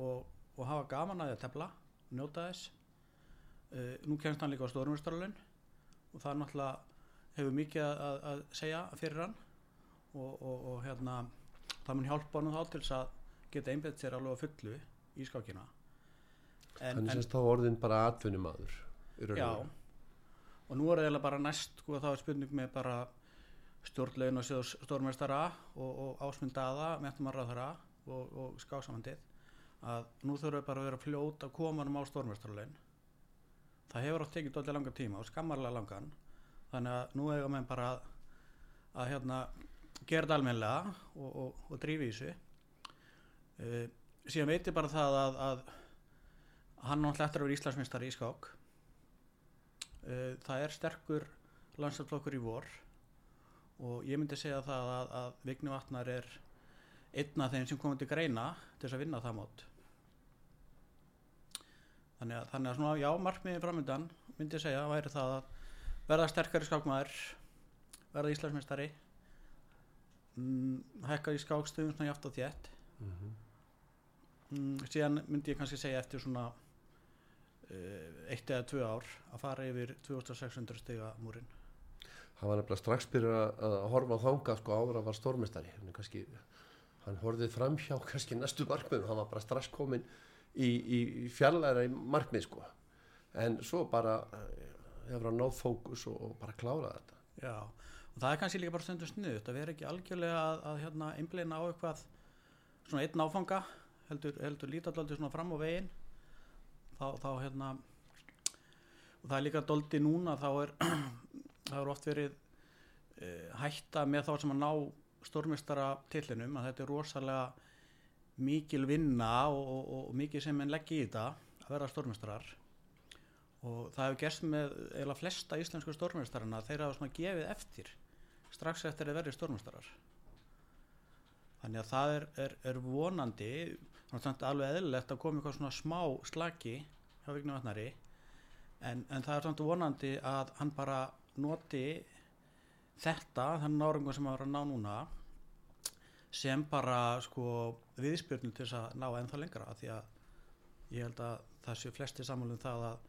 og, og hafa gaman að því að tefla njóta þess. Uh, nú kemst hann líka á stórumvistaralun og það náttúrulega hefur mikið að, að segja fyrir hann og, og, og hérna það mun hjálpa hann þá til þess að geta einbett sér alveg á fullu í skákina. En, semst þá orðin bara atvinnumadur og já. og nú er eiginlega bara næst sko, þá er spurning með bara stjórnlegin og sjóðs stórmestara og, og ásmundaða, mentamarraðara og, og skáksamandið að nú þurfum við bara að vera fljót að koma um á stórmestarlegin það hefur átt tekið dóllega langan tíma og skammarlega langan. Þannig að nú eiga menn bara að, að hérna gera þetta almennilega og, og, og drífi í þessu. Uh, síðan veit ég bara það að, að hann náttúrulega eftir að vera Íslandsmeistari í skák. Uh, það er sterkur landslæflokkur í vor og ég myndi segja það að, að Vigni Vatnar er einn af þeim sem komið til greina til þess að vinna það mót. Þannig að, þannig að svona, já, markmiðin framöndan myndi segja væri það að verða sterkari skákmaður verða Íslandsmeistari mm, hækka í skákstöðum svona játt og þétt. Mhm. mm, síðan myndi ég kannski segja eftir svona uh, eitt eða tvö ár að fara yfir 2600 stiga múrin Hann var nefnilega strax byrjað að, að horfa á þanga sko áður að var stórmestari hann, kannski, hann horfið framhjá kannski næstu markmiðum, hann var bara strax komin í, í, í fjallæra í markmið sko. En svo bara eh, hefur hann náð fókus og, og bara klárað þetta. Já, og það er kannski líka bara stundum snuðut að vera ekki algjörlega að, að hérna, einbleina á eitthvað svona einn áfanga heldur, heldur lítallóldi svona fram á veginn. Þá, þá hérna og það er líka doldi núna þá er [clears throat] það er oft verið e, hætta með þá sem að ná stórmestara tillinum að þetta er rosalega mikil vinna og, og, og, mikið sem enn leggja í þetta að vera stórmestarar og það hefur gerst með eða flesta íslensku stórmestarana þeir hafa svona gefið eftir strax eftir að verði stórmestarar þannig að það er, er, er vonandi alveg eðlilegt að koma eitthvað svona smá slaki hjá Vigni Vatnari en, en það er samt vonandi að hann bara noti þetta, þannig árangur sem hann var að ná núna sem bara sko viðspjörnum til þess að ná ennþá lengra því að ég held að það séu flesti sammálum það að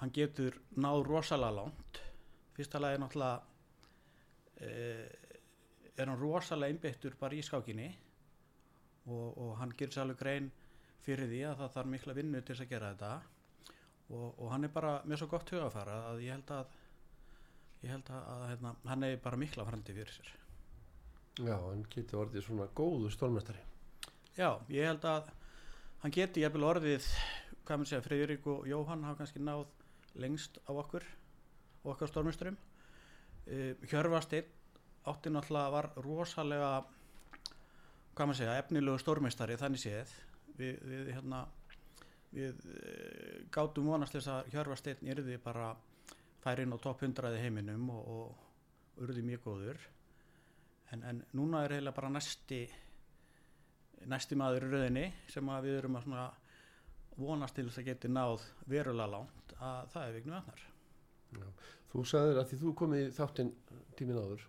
hann getur náð rosalega langt. Fyrsta lagi náttúrulega eh, er hann rosalega einbyttur bara í skákinni og, og hann gerir sér alveg grein fyrir því að það þarf mikla vinnu til þess að gera þetta. Og, og hann er bara með svo gott hugafara að ég held að ég held að, að hérna, hann er bara mikla framtíð fyrir sér. Já, hann geti orðið svona góðu stórmestari Já, ég held að hann geti jafnvel orðið, hvað maður segja, Freyrík og Jóhann hafa kannski náð lengst á okkur og okkar stórmisturum. Uh, Hjörvasteinn átti náttúrulega var rosalega, hvað maður segja, efnilegu stórmistari þannig séð. Við, við hérna, við uh, gátum vonast þess að Hjörvasteinn yrði bara færi inn á topp 100 í heiminum og, og, yrði mjög góður. En, en núna er eiginlega bara næsti næsti maður í rauðinni sem við erum að vonast til þess að geti náð verulega langt að það er Vigni Vatnar Þú sagðir að því þú komið þáttinn tíminn áður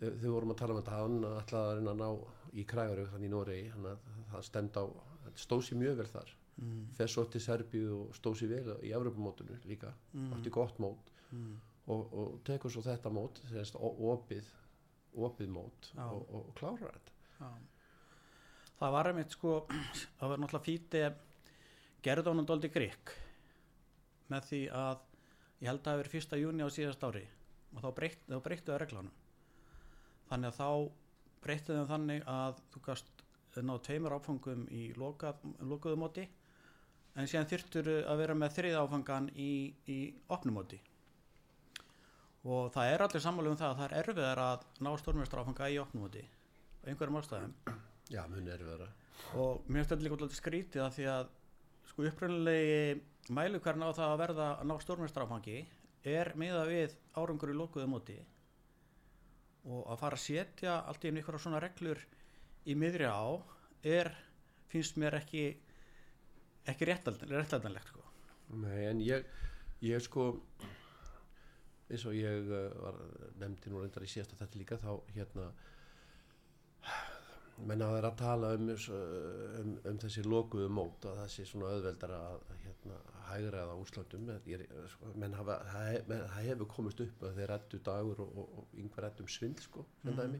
þegar við vorum að tala um þetta hann ætlaði að reyna að ná í krægaru þannig í Noregi hann að það stemd á stóð sér mjög vel þar mm. fer svo til Serbíu og stóð sér vel í Evropamótinu líka Mm. átti gott mót mm. og, og tekur svo þetta mót þess, opið, opið mót Já. og, og, klárar þetta Já. það var einmitt sko [clears throat] það var náttúrulega fíti gerði honum dóldi grikk með því að ég held að það verið fyrsta júni á síðast ári og þá, breytt, þá breyttu það reglánum þannig að þá breyttu þeim þannig að þú gast náðu tveimur áfangum í lokað, lokuðu móti en síðan þyrftur að vera með þrið áfangan í, í opnumóti og það er allir sammálu um það að það er erfiðar að ná stórmjöstra áfanga í opnumóti á einhverjum ástæðum. Já, mun er vera og mér finnst þetta líka alltaf skrítið að því að sko uppröðinlegi mælu hvernig á það að verða að ná stórmjöstra áfangi er miða við árangur í lokuðu móti og að fara að setja allt í einu ykkur svona reglur í miðri á er, finnst mér ekki ekki réttlætanlegt sko. Nei, en ég, ég sko eins og ég uh, var nefndi nú reyndar í síðasta þetta líka þá hérna menna að vera að tala um, um, um þessi lokuðu mót að það sé svona auðveldar að hérna, hægra eða sko, menn hafa, það, hef, menn, það hefur komist upp að þeir rættu dagur og, og, og yngvar rættum svindl sko, mm -hmm.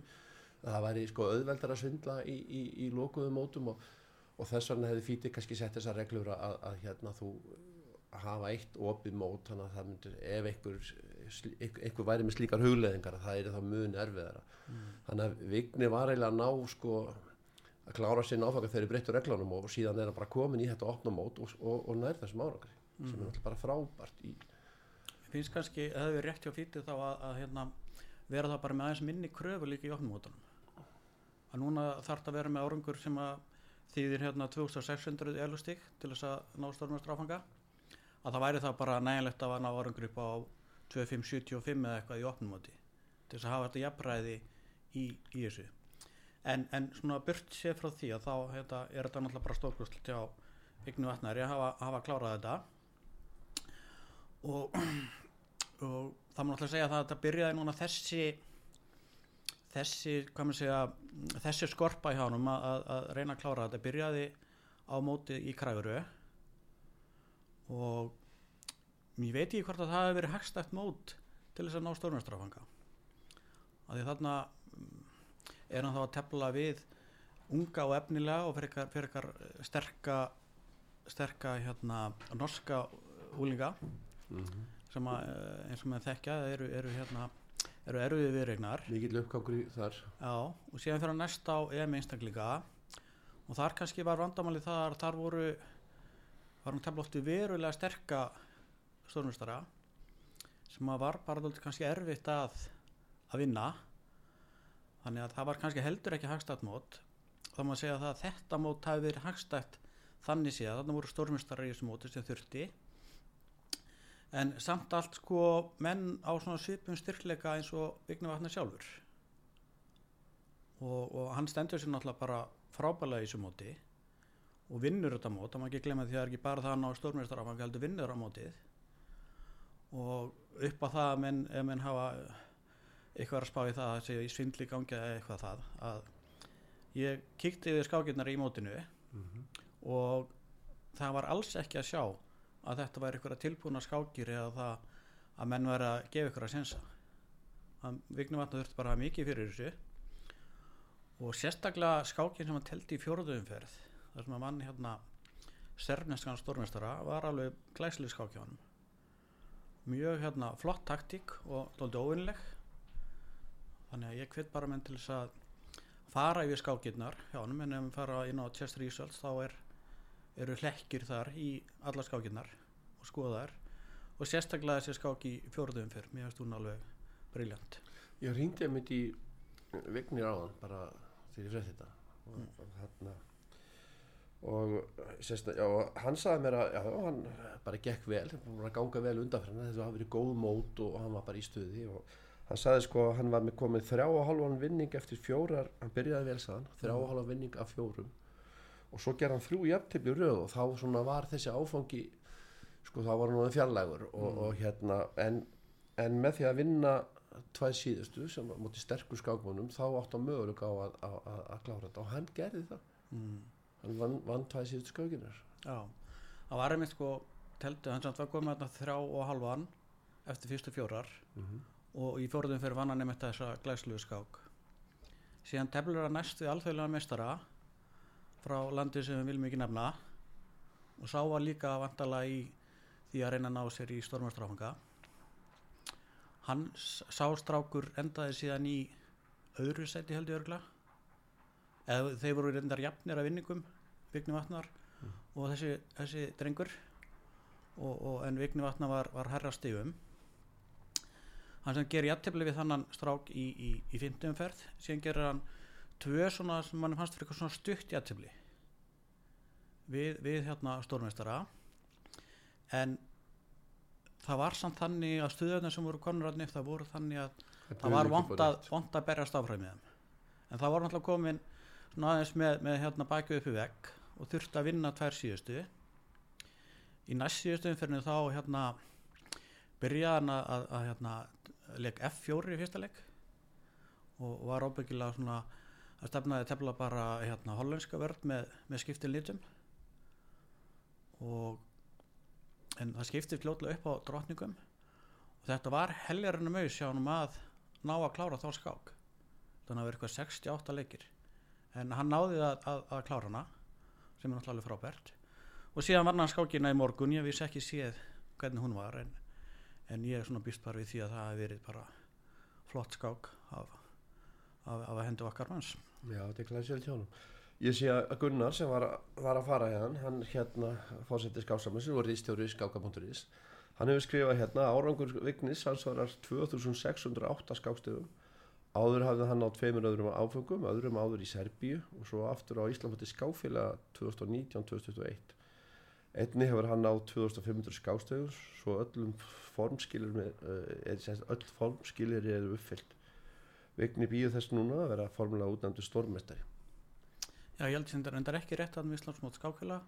það væri sko auðveldar að svindla í, í, í lokuðu mótum og, og þess vegna hefði fítið kannski sett þessar reglur að, að hérna þú hafa eitt opið mót þannig að það myndir ef einhver, einhver væri með slíkar hugleðingar það er þá mun erfiðara mm. þannig að Vigni var eiginlega að ná sko að klára sér náfaka þegar þið breyttu reglunum og síðan er hann bara komin í þetta opna mót og, og, og nær þessum árangri mm. sem er bara frábært í Mér finnst kannski, það hefur rétt hjá fítið þá að, að hérna, vera það bara með aðeins minni kröfu líka í opnum mótunum að núna þarf það að vera með árangur sem að þýðir hérna 2600 elustík til þess að ná stórmjöstrafanga að það væri það bara nægilegt að ná árangur upp á 2575 eða eitthvað í opnumóti til þess að hafa þetta jafnræði í, í þessu. En, en svona burt sér frá því að þá hérna, er þetta náttúrulega bara stókvöld til á yknu vatnari að hafa, hafa klárað þetta. Og, og það má náttúrulega segja að þetta byrjaði núna þessi þessi, hvað maður segja þessi skorpa hjá hann að, að, að reyna að klára þetta byrjaði á móti í kræfuru og ég veit ekki hvort að það hefur verið hagstætt mót til þess að ná stórmjöstrafanga af því þarna mm, er hann þá að tefla við unga og efnilega og fyrir ykkar sterka sterka hérna norska úlinga mm -hmm. sem að eh, eins og með þekkja eru, eru hérna eru erfiði viðregnar mikill uppgangur í þar. Já, og síðan fyrir að næsta á EM einstaklinga og þar kannski var vandamáli þar þar voru var hann tefla ofti verulega sterka stórnustara sem að var bara dálítið kannski erfitt að að vinna. Þannig að það var kannski heldur ekki hagstætt mót. Þá má segja að þetta mót hafi verið hagstætt þannig séð þarna voru stórnustara í þessu móti sem þurfti. En samt allt sko menn á svona svipum styrkleika eins og Vigni Vatnar sjálfur. Og, og hann stendur sér náttúrulega bara frábælega í þessu móti og vinnur þetta mót, það má ekki glemja því að það er ekki bara það að ná stórmjöstarafang heldur vinnur á mótið og upp á það að menn, menn hafa eitthvað að spá í það að segja í svindli gangi eða eitthvað það að ég kíkti við skákirnar í mótinu og það var alls ekki að sjá að þetta væri eitthvað tilbúna skákir eða það að menn væri að gefa eitthvað að sensa. Vignum vatna þurfti bara mikið fyrir þessu og sérstaklega skákin sem hann teldi í fjóruðumferð þar sem að mann hérna serfneskan stórmestara var alveg glæslega skák hjá hann mjög hérna flott taktík og doldið óvinnileg þannig að ég hvet bara menn til þess að fara yfir skákirnar hjá hann en ef við fara inn á chess results þá er, eru hlekkir þar í alla skákirnar og skoða þær. Og sérstaklega þessi skák í fjóruðum fyrr mér finnst hún alveg briljant ég ringdi að mitt í Vignir áðan bara þegar ég frétt þetta. Og, og hérna og sérst, já, hann sagði mér að já, hann bara gekk vel hann var að ganga vel undanfram þess að það hafi verið góð mót og hann var bara í stuði og hann sagði sko að hann var með komið þrjá og halvan vinning eftir fjórar hann byrjaði vel saðan, þrjá og halvan vinning af fjórum. Og svo gerði hann þrjú jafntefni röð og þá svona var þessi áfangi sko þá var hann fjarlægur og, og hérna en, en með því að vinna tvæð síðustu sem múti sterkur skákmónum þá átt á möguleika á að, að, að, að klára þetta og hann gerði það. Mm. Hann vann, vann tvæð síðustu skákinar Já, það var einmitt sko teldu, hann samt var komið þarna þrjá og halvan eftir fyrstu fjórar mm -hmm. og í fjóruðum fyrir vann hann einmitt þessa glæsluðu skák. Síðan teflur hann næst við alþjóðlega mestara frá landi sem við viljum ekki nefna og sá var líka vantala í því að reyna að ná sér í stormastráfanga hann s- sá strákur endaði síðan í öðru seti held ég örgla eða þeir voru reyndar jafnir af vinningum Vigni Vatnar og þessi, þessi drengur. Og, og en Vigni Vatnar var, var herra stigum. Hann sem gerir jafntefli við þannan strák í, í, í fimmtum ferð síðan gerir hann tvö svona sem mann fannst fyrir eitthvað svona stutt jafntefli við, við hérna stórmeistara. En það var samt þannig að stuðarnir sem voru konur það voru þannig að það var bara að, berjast áfram með þeim. En það var náttúrulega komin svona aðeins með, með hérna baki upp í vegg og þurfti að vinna tvær síðustu. Í næst síðustu umferðinu þá hérna byrjaði hann að, að, að hérna leik F4 í fyrsta leik og var ábyggilega svona að stefnaði tefla bara hérna hollenska vörð með, með skiptin litum. Og en það skipti fljótlega upp á drottningum. Og þetta var heljarinn maus hjá hann að ná að klára þá skák. Þannig að það verið eitthvað 68 leikir en hann náði að, að, að klára hana sem er náttúrulega frábært. Og síðan var hann skákina í morgun. Ég vissi ekki séð hvernig hún var en, en ég er svona býst bara við því að það hefði verið bara flott skák af, af, af hendu okkar manns. Já, þetta er glæsilegt hjá honum. Ég sé að Gunnar sem var, var að fara hérna, hann hérna fórsetið skáksamins og rýstjóri skáka.is hann hefur skrifað hérna árangur vignis hans varar 2608 skákstöðum áður hafði hann á tveimur öðrum áfengum, öðrum áður í Serbíu og svo aftur á Íslandfótti skáfélag 2019-2021 einni hefur hann á 2500 skákstöðum svo öllum formskilir með, er, sagt, öll formskilir eru uppfyllt. Vigni býður þess núna að vera formulega útnæmdu stórmestari Já, ég held sem þetta reyndar ekki rétt að með Íslandsmót skákila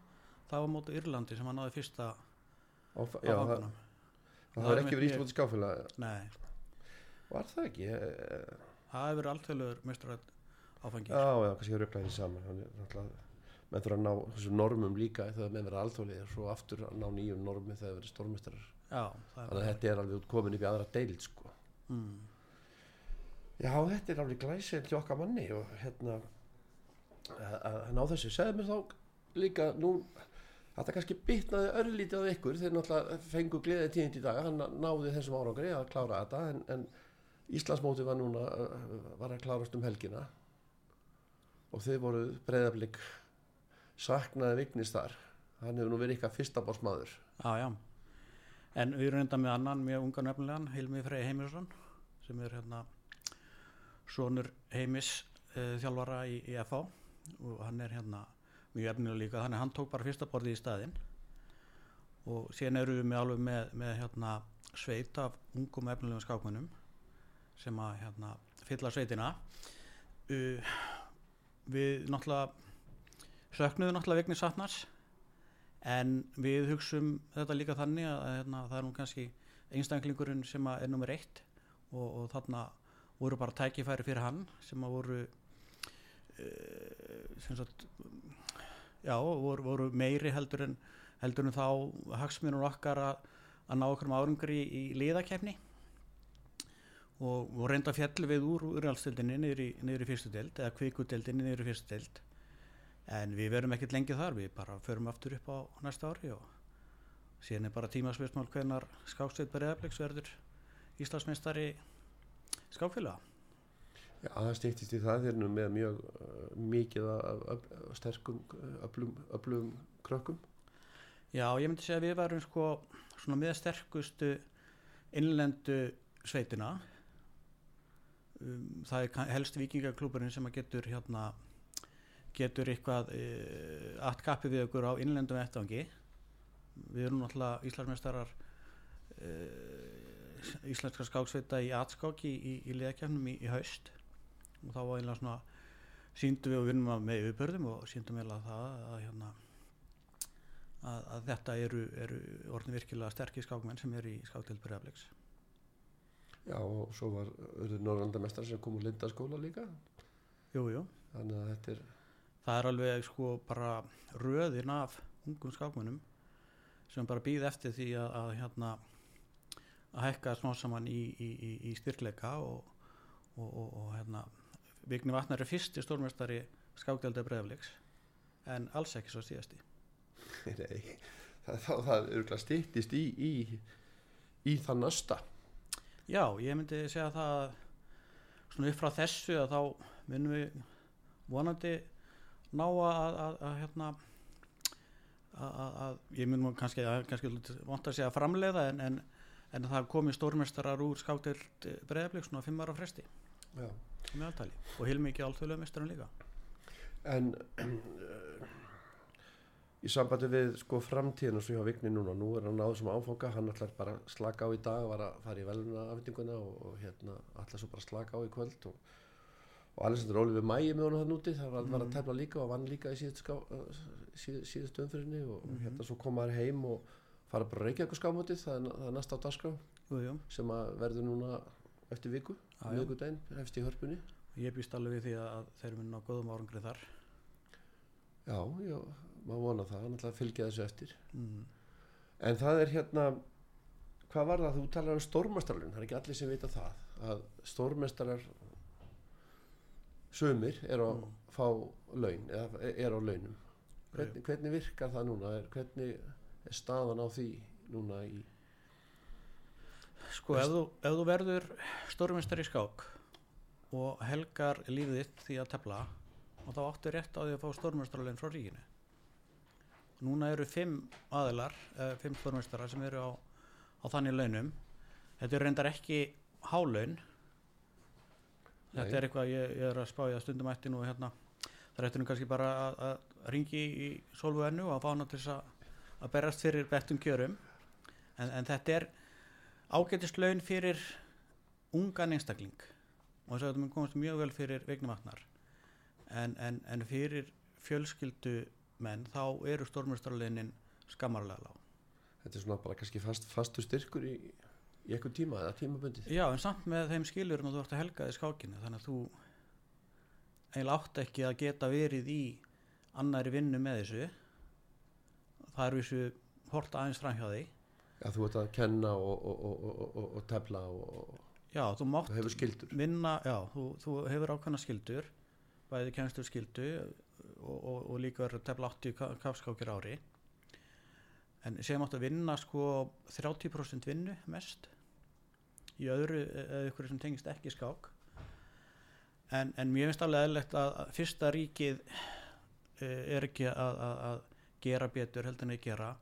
það var móti Írlandi sem hann náði fyrsta á Á, já, það, það Það var er ekki verið Íslands skáfélag Nei, Var það ekki? Það hefur verið alltöluður mestrætt áfengi Já, já, kannski að rögla þessi saman er náttúrulega menn þurfa að ná þessum normum líka þegar menn verða alþjóðlega svo aftur að ná nýjum normi þegar verið það þannig að þetta er alveg út komin í aðra deild sko. mm. Já, þetta er alveg glæsið til okkar manni og hérna að að ná þessu, segðu mér þá líka nú þetta kannski bitnaði örlítið á ykkur þeir náttúrulega fengu gleðið tíðint í dag hann náði þessum árangri að klára þetta en, en Íslandsmóti var núna uh, var að klárast um helgina og þið voru breyðablík saknaði vignist þar. Hann hefur nú verið ykkar fyrsta básmaður Já, já. En við erum reynda með annan mjög unga nefnilegan Hilmi Frey Heimisson sem er hérna sonur Heimis uh, þjálfara í, í FH og hann er hérna mjög efnilega líka. Þannig að hann tók bara fyrsta borðið í staðinn. Og síðan eru við með alveg með, með hérna sveit af ungum efnilegum skákmönnum sem að hérna fylla sveitina. Uh, við náttúrulega söknuðu náttúrulega vegni Satnars en við hugsum þetta líka þannig að, hérna, það er nú kannski einstaklingurinn sem er nummer eitt og, og þarna voru bara tækifæri fyrir hann sem að voru uh, sem sagt já, voru, voru meiri heldur en heldur en þá hagsmunur okkar að, að ná okkur um árangri í, í liðakefni og, og reynda fjall við úr úrjálstildinni niður í, fyrstu deild eða kvikudeildinni niður í fyrstu deild. En við verum ekkert lengi þar við bara förum aftur upp á næsta ári og síðan er bara tímasveitsmál hvenar skáksveit Breiðabliks verður Íslandsmeistari skákfélaga. Já, það stýttist í það eru nú með mjög uh, mikið af, af sterkum öflum, öflum krökkum. Já, ég myndi segja að við varum sko svona með sterkustu innlendu sveitina um, það er helst vikingaklúburinn sem getur hérna getur eitthvað uh, allt kappi við okkur á innlendum vettvangi. Við erum náttúrulega Íslandsmeistarar uh, íslenska skáksveita í atskák í, í, í liðakefnum í, í haust. Og þá var einlega svona síndum við og vinnum að með yfirbörðum og síndum við að það að, hérna, að, að þetta eru, eru orðin virkilega sterkir skákmenn sem eru í skáktild Breiðabliks Já, og svo var auðvitað Norrlandamestrar sem kom úr Lindaskóla líka. Jú, jú, þannig að þetta er það er alveg sko bara röðin af ungum skákmennum sem bara býð eftir því að, að hérna að hækka smá saman í, í, í, í styrkleika og, og, og, og hérna Vigni Vatnar er fyrsti stórmestari skákdelda Breiðabliks en alls ekki svo síðasti. [laughs] Nei, það, það, það er örgulega stýttist í, í, í það næsta Já, ég myndi segja það að svona upp frá þessu að þá munum við vonandi ná að, að, að, að hérna að, að, að ég mun nú kannski, að- kannski vant að segja framleiða en, en, en það komi stórmestarar úr skákdelt breyðablík svona fimm ára fresti. Já. með aðtali og hilmi ekki alþjóðlega mestarinn líka. En í sambandi við sko framtíðin og svo hjá Vigni núna, nú er hann náður sem áfanga hann ætlar bara að slaka á í dag var að fara í veluna afhendinguna og, og hérna ætlar svo bara að slaka á í kvöld og, og Alexander Ólífi Mægi með honum það núti, það var, var að tefla líka og vann líka í síðust, ská, síð, síðust umfyrinni og hérna svo kom maður heim og fara bara að reykja eitthvað skámótið, það er, það er næsta á dagskrá sem að verður núna eftir viku, já. miðvikudaginn, hefst í hörpunni. Ég býst alveg við því að, þeir munu á góðum árangri þar. Já, já, maður vona það, að fylgja þessu eftir mm. En það er hérna, hvað var það, þú talar um stórmestarlun, það er ekki allir sem vita það, að stórmestarar sumir er að Mm. fá laun, eða er á launum. Hvernig, hvernig virkar það núna, er, hvernig er staðan á því núna í, Sko, ef þú, ef þú verður stórmestar í skák og helgar lífið þitt því að tefla og þá áttu rétt á því að fá stórmestarlegin frá ríkinu. Núna eru fimm aðilar, eh, fimm stórmestarar sem eru á, á þannig launum. Þetta er reyndar ekki hálaun. Þetta Nei. er eitthvað, ég, ég er að spája stundum eftir nú hérna. Það er eftir nú kannski bara að, að ringi í Solvu ennu og að fá hana til þess að, að berast fyrir bettum kjörum. En, en þetta er ágætislaun fyrir ungan einstakling og þess að þetta mun komast mjög vel fyrir vegnavatnar en, en, en fyrir fjölskyldu menn þá eru stórmjörstarleinin skammarlega lág. þetta er svona bara kannski fast, fastur styrkur í, í eitthvað tíma eða tímabundið? Já, en samt með þeim skilurum að þú ert að helga þið skákinu þannig að þú eiginlega átt ekki að geta verið í annari vinnu með þessu það er vissu hort aðeins fram hjá því Já, þú ert að kenna og, og, og, og, og, og tefla og, Já, þú mátt og hefur skildur. vinna, já, þú, þú hefur ákveðna skildur bæði kennslu skildu og, og, og líka verður tefla 80 ka- kafskákir ári. En sem átt að vinna sko 30% vinnu mest. Í öðru eða ykkur sem tengist ekki skák. En, en mér finnst alveg eðlilegt að, fyrsta ríkið eh, er ekki að, að, að gera betur heldur en að gera.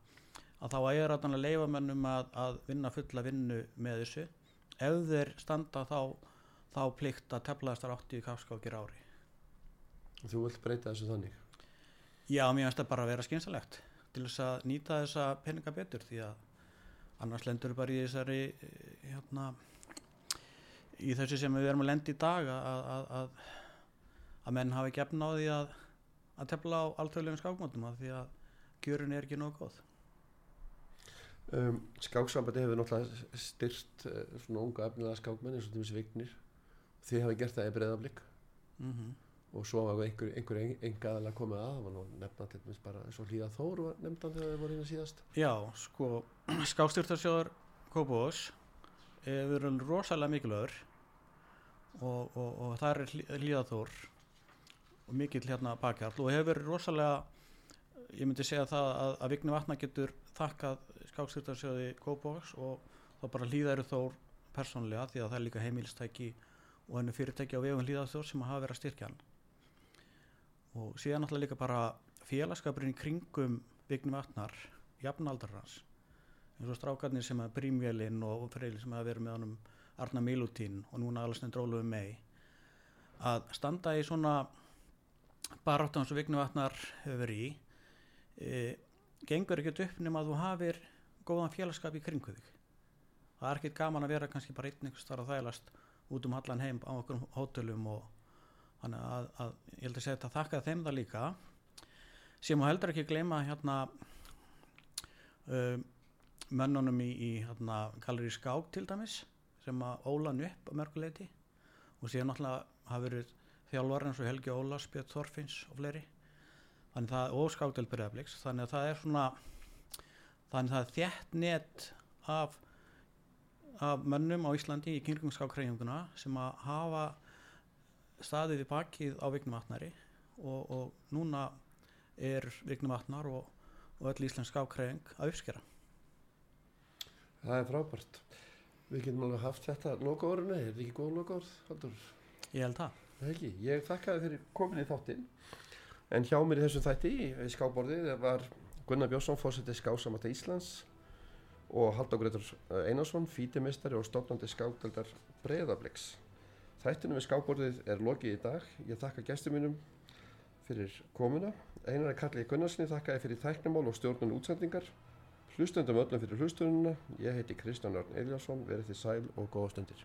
Að þá er að leifa mennum að, að vinna fulla vinnu með þessu. Ef þeir standa þá þá plikt að teflaðast þar 80 kafskákir ári Þú vilt breyta þessu þannig. Já, mér finnst það bara að vera skynsalegt til þess að nýta þessa peninga betur því að annars lendur bara í þessari eh, hérna, í þessu sem við erum að lenda í dag að, að, að, að menn hafi efna á því að, að tefla á alþjóðlegum skákmótum af því að kjörun er ekki nóg góð Um, skáksambandi hefur náttúrulega styrt uh, svona unga efnilega skákmenn eins og til þessi vignir. Þið hafi gert það í breyðablík mm -hmm. Og svo hafa einhver, einhver enga aðalega komið að, það var nú nefna til dæmis bara eins og Hlíða Þór var nefndan þegar þið voru hérna síðast. Já, sko [clears throat] skákstyrtarsjóður Kópavós hefur verið rosalega mikilvægur og, og, og það er hlýðaþór og mikill hérna bakhjarl og hefur verið rosalega ég myndi segja það að, að Vigni Vatna getur þakkað skákstyrtarsjóði Kópavós og þá bara hlýðaru þór persónlega því að það er líka heimilstæki og henni fyrirtæki á vegum hlýðaþór sem hafa verið að styrkja hann og síðan náttúrulega líka bara félagskapurinn í kringum Vigni Vatnar jafnaldrar hans. Eins og strákarnir sem að Brímvélinn og Freyli sem hafa verið með honum Arna Milutín og núna Alessandr Dróluðu mei að standa í svona baráttan sem Vigni Vatnar hefur verið í e, gengur ekkert upp nema að þú hafir góðan félagskap í kringu þig. Það er ekkert gaman að vera kannski bara einn einhvers þar að þælast út um allan heim á okkur hótelum og þannig að, að ég held að segja þetta þakka þeim það líka. Sem og heldur ekki gleyma hérna um, mönnunum í, í hérna, Galleri Skák til dæmis sem að ólan upp á mörguleiti og síðan náttúrulega hafa verið þjálfar eins og Helgi Ólas, Björn Þorfinns og fleiri. Þannig það, og Skákdel Breiðabliks. Þannig að það er svona þannig að það er þétt net af, af mönnum á Íslandi í kringum skákreifinguna sem að hafa staðið í bakið á Vignum Vatnari og, og núna er Vignum Vatnar og, og öll íslensk skákreifing að uppskera Það er frábært. Við getum alveg haft þetta lokaórinu, er þetta ekki góð lokaórð, Haldur? ég held það ekki, ég þakka þið fyrir komin í þáttinn. En hjá mér í þessum þætti í skáborðið var Gunnar Björnsson, fórsetið skásamata Íslands og Haldur Gretur Einarsson, fítimistari og stofnandi skákdaldar Breiðabliks. Þættinum við skáborðið er lokið í dag. Ég þakka gestum mínum fyrir komuna Einar Kalli Gunnarssoni þakkaði fyrir tæknumál og stjórnun útsendingar. Hlustundum öllum fyrir hlustununa. Ég heiti Kristján Örn Eliasson, verið þið sæl og góða stundir.